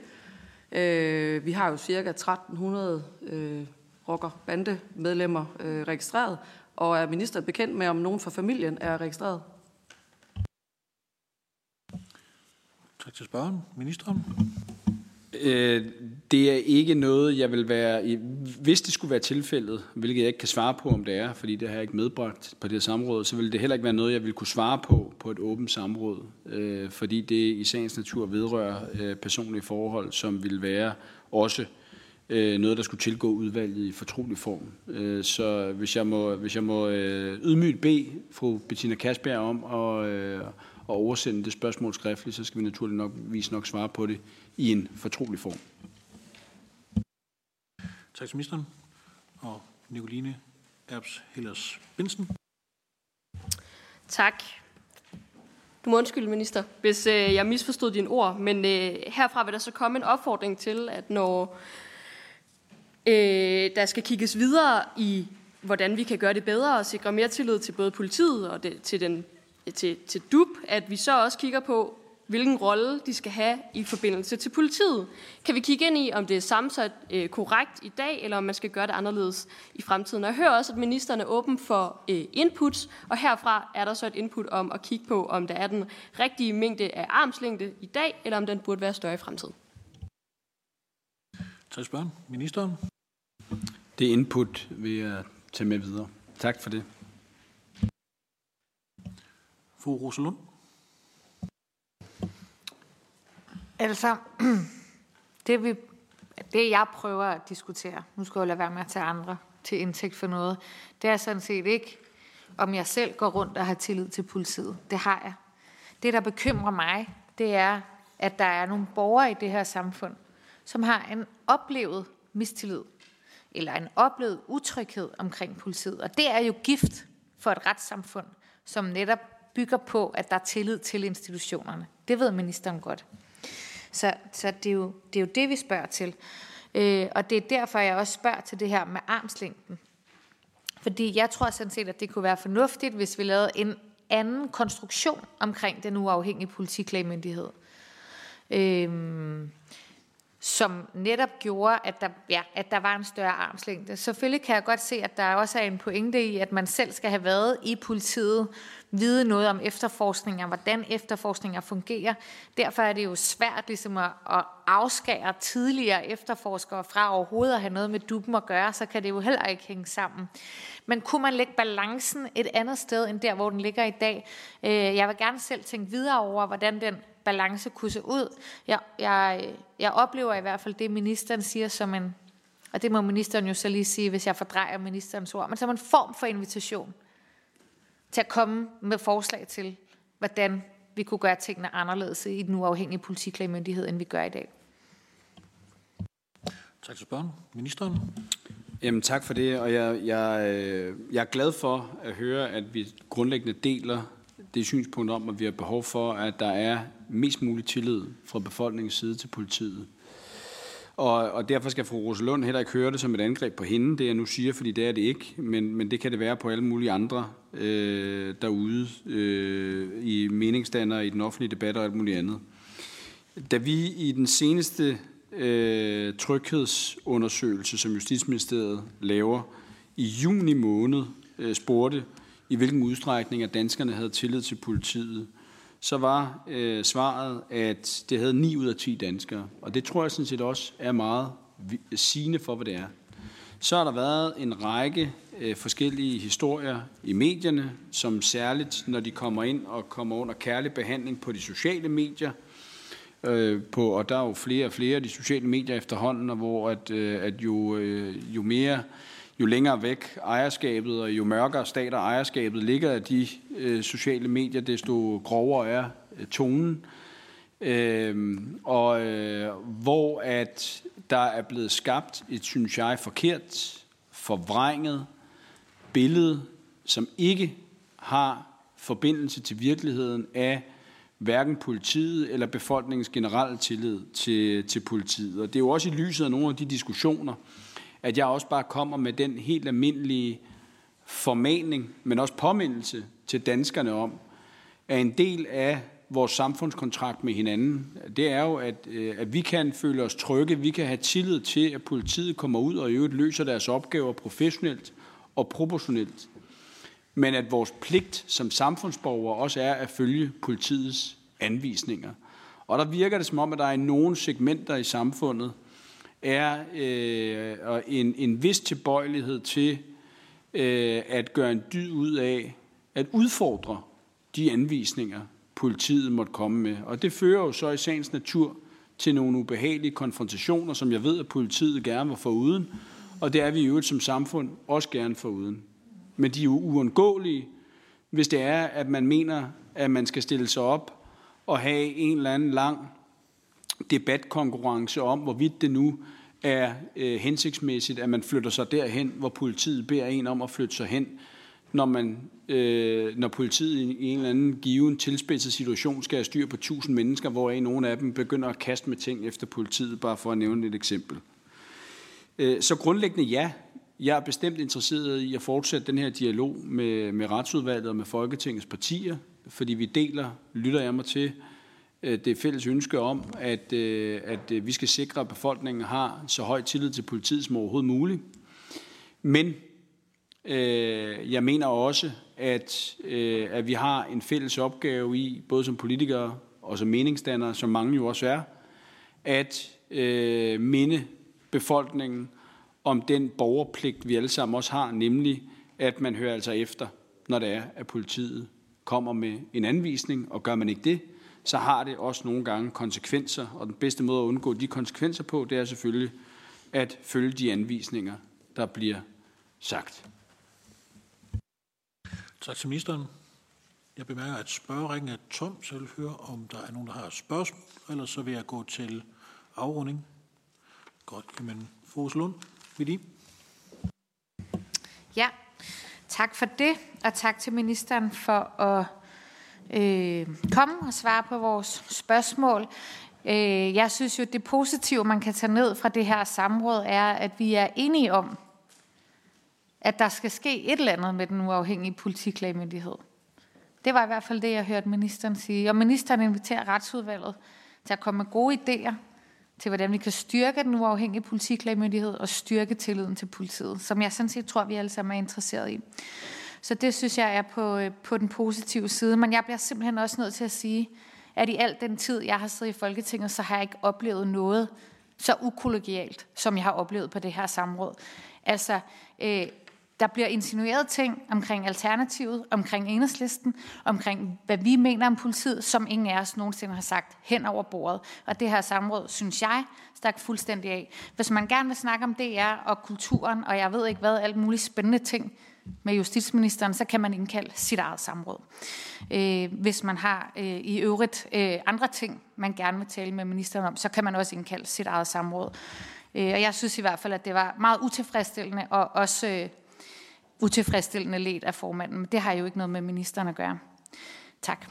Øh, vi har jo cirka 1300 øh, rocker-bande-medlemmer øh, registreret, og er ministeren bekendt med, om nogen fra familien er registreret? Tak til spørgeren. Ministeren? Øh, det er ikke noget, jeg vil være... I, hvis det skulle være tilfældet, hvilket jeg ikke kan svare på, om det er, fordi det har jeg ikke medbragt på det her samråd, så vil det heller ikke være noget, jeg vil kunne svare på på et åbent samråd, øh, fordi det i sagens natur vedrører øh, personlige forhold, som vil være også øh, noget, der skulle tilgå udvalget i fortrolig form. Øh, så hvis jeg må, hvis jeg må øh, ydmygt bede fru Bettina Kasberg om at, øh, at oversende det spørgsmål skriftligt, så skal vi naturligvis nok vise nok svare på det i en fortrolig form. Tak til ministeren. Og Nicoline Erbs Hellers Bensen. Tak. Du må undskylde, minister, hvis øh, jeg misforstod dine ord, men øh, herfra vil der så komme en opfordring til, at når øh, der skal kigges videre i, hvordan vi kan gøre det bedre og sikre mere tillid til både politiet og det, til, den, til, til DUB, at vi så også kigger på, hvilken rolle de skal have i forbindelse til politiet. Kan vi kigge ind i, om det er sammensat øh, korrekt i dag, eller om man skal gøre det anderledes i fremtiden? Og jeg hører også, at ministeren er åben for øh, inputs, og herfra er der så et input om at kigge på, om der er den rigtige mængde af armslængde i dag, eller om den burde være større i fremtiden. Tak spørgsmål. Ministeren. Det input vil jeg tage med videre. Tak for det. Fru Rosalund. Altså, det, vi, det jeg prøver at diskutere, nu skal jeg lade være med at tage andre til indtægt for noget, det er sådan set ikke, om jeg selv går rundt og har tillid til politiet. Det har jeg. Det, der bekymrer mig, det er, at der er nogle borgere i det her samfund, som har en oplevet mistillid, eller en oplevet utryghed omkring politiet. Og det er jo gift for et retssamfund, som netop bygger på, at der er tillid til institutionerne. Det ved ministeren godt. Så, så det, er jo, det er jo det, vi spørger til. Øh, og det er derfor, jeg også spørger til det her med armslængden. Fordi jeg tror sådan set, at det kunne være fornuftigt, hvis vi lavede en anden konstruktion omkring den uafhængige politiklagemyndighed. Øhm, som netop gjorde, at der, ja, at der var en større armslængde. Selvfølgelig kan jeg godt se, at der også er en pointe i, at man selv skal have været i politiet, vide noget om efterforskninger, hvordan efterforskninger fungerer. Derfor er det jo svært ligesom at, at afskære tidligere efterforskere fra overhovedet at have noget med duppen at gøre, så kan det jo heller ikke hænge sammen. Men kunne man lægge balancen et andet sted end der, hvor den ligger i dag? Øh, jeg vil gerne selv tænke videre over, hvordan den balance kunne se ud. Jeg, jeg, jeg oplever i hvert fald det, ministeren siger som en, og det må ministeren jo så lige sige, hvis jeg fordrejer ministerens ord, men som en form for invitation til at komme med forslag til, hvordan vi kunne gøre tingene anderledes i den uafhængige politiklagemyndighed, end vi gør i dag. Tak til spørgen. Ministeren. Jamen tak for det, og jeg, jeg, øh, jeg er glad for at høre, at vi grundlæggende deler det synspunkt om, at vi har behov for, at der er mest mulig tillid fra befolkningens side til politiet. Og, og derfor skal fru Rosalund heller ikke høre det som et angreb på hende, det jeg nu siger, fordi det er det ikke, men, men det kan det være på alle mulige andre øh, derude øh, i meningsdannere, i den offentlige debat og alt muligt andet. Da vi i den seneste øh, tryghedsundersøgelse, som Justitsministeriet laver i juni måned, øh, spurgte, i hvilken udstrækning at danskerne havde tillid til politiet, så var øh, svaret, at det havde 9 ud af 10 danskere. Og det tror jeg sådan set også er meget sigende for, hvad det er. Så har der været en række øh, forskellige historier i medierne, som særligt, når de kommer ind og kommer under kærlig behandling på de sociale medier, øh, på, og der er jo flere og flere af de sociale medier efterhånden, og hvor at, øh, at jo, øh, jo mere jo længere væk ejerskabet og jo mørkere stater ejerskabet ligger af de øh, sociale medier, desto grovere er øh, tonen. Øh, og øh, hvor at der er blevet skabt et, synes jeg, forkert, forvrænget billede, som ikke har forbindelse til virkeligheden af hverken politiet eller befolkningens generelle tillid til, til politiet. Og det er jo også i lyset af nogle af de diskussioner, at jeg også bare kommer med den helt almindelige formaning, men også påmindelse til danskerne om, at en del af vores samfundskontrakt med hinanden, det er jo, at, øh, at vi kan føle os trygge, vi kan have tillid til, at politiet kommer ud og i øvrigt løser deres opgaver professionelt og proportionelt. Men at vores pligt som samfundsborgere også er at følge politiets anvisninger. Og der virker det som om, at der er nogle segmenter i samfundet, er øh, en, en vis tilbøjelighed til øh, at gøre en dyd ud af at udfordre de anvisninger, politiet måtte komme med. Og det fører jo så i sagens natur til nogle ubehagelige konfrontationer, som jeg ved, at politiet gerne vil få uden, og det er vi i øvrigt som samfund også gerne for uden. Men de er jo uundgåelige, hvis det er, at man mener, at man skal stille sig op og have en eller anden lang debatkonkurrence om, hvorvidt det nu er øh, hensigtsmæssigt, at man flytter sig derhen, hvor politiet beder en om at flytte sig hen, når, man, øh, når politiet i en eller anden given tilspidset situation skal have styr på tusind mennesker, hvor nogle af dem begynder at kaste med ting efter politiet, bare for at nævne et eksempel. Øh, så grundlæggende ja, jeg er bestemt interesseret i at fortsætte den her dialog med, med retsudvalget og med Folketingets partier, fordi vi deler, lytter jeg mig til, øh, Øh, det fælles ønske om, at, øh, at øh, vi skal sikre, at befolkningen har så høj tillid til politiet som overhovedet muligt. Men øh, jeg mener også, at, øh, at vi har en fælles opgave i, både som politikere og som meningsdannere, som mange jo også er, at øh, minde befolkningen om den borgerpligt, vi alle sammen også har, nemlig at man hører altså efter, når det er, at politiet kommer med en anvisning, og gør man ikke det, så har det også nogle gange konsekvenser, og den bedste måde at undgå de konsekvenser på, det er selvfølgelig at følge de anvisninger, der bliver sagt. Tak til ministeren. Jeg bemærker, at spørgeringen er tom, så jeg vil høre, om der er nogen, der har spørgsmål, ellers så vil jeg gå til afrunding. Godt, jamen, Fros Lund, vil Ja, tak for det, og tak til ministeren for at øh, komme og svare på vores spørgsmål. Øh, jeg synes jo, det positive, man kan tage ned fra det her samråd, er, at vi er enige om, at der skal ske et eller andet med den uafhængige politiklagmyndighed. Det var i hvert fald det, jeg hørte ministeren sige. Og ministeren inviterer retsudvalget til at komme med gode idéer til, hvordan vi kan styrke den uafhængige politiklagmyndighed og styrke tilliden til politiet, som jeg sådan set tror, vi alle sammen er interesseret i. Så det synes jeg er på, øh, på den positive side. Men jeg bliver simpelthen også nødt til at sige, at i al den tid, jeg har siddet i Folketinget, så har jeg ikke oplevet noget så ukollegialt, som jeg har oplevet på det her samråd. Altså, øh, der bliver insinueret ting omkring alternativet, omkring enhedslisten, omkring hvad vi mener om politiet, som ingen af os nogensinde har sagt hen over bordet. Og det her samråd, synes jeg, stak fuldstændig af. Hvis man gerne vil snakke om DR og kulturen, og jeg ved ikke hvad, alt muligt spændende ting med justitsministeren, så kan man indkalde sit eget samråd. Øh, hvis man har øh, i øvrigt øh, andre ting, man gerne vil tale med ministeren om, så kan man også indkalde sit eget samråd. Øh, og jeg synes i hvert fald, at det var meget utilfredsstillende og også øh, utilfredsstillende let af formanden. Men det har jo ikke noget med ministeren at gøre. Tak.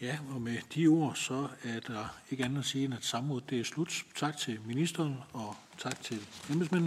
Ja, og med de ord, så er der ikke andet at sige, end at samrådet det er slut. Tak til ministeren, og tak til embedsmændene.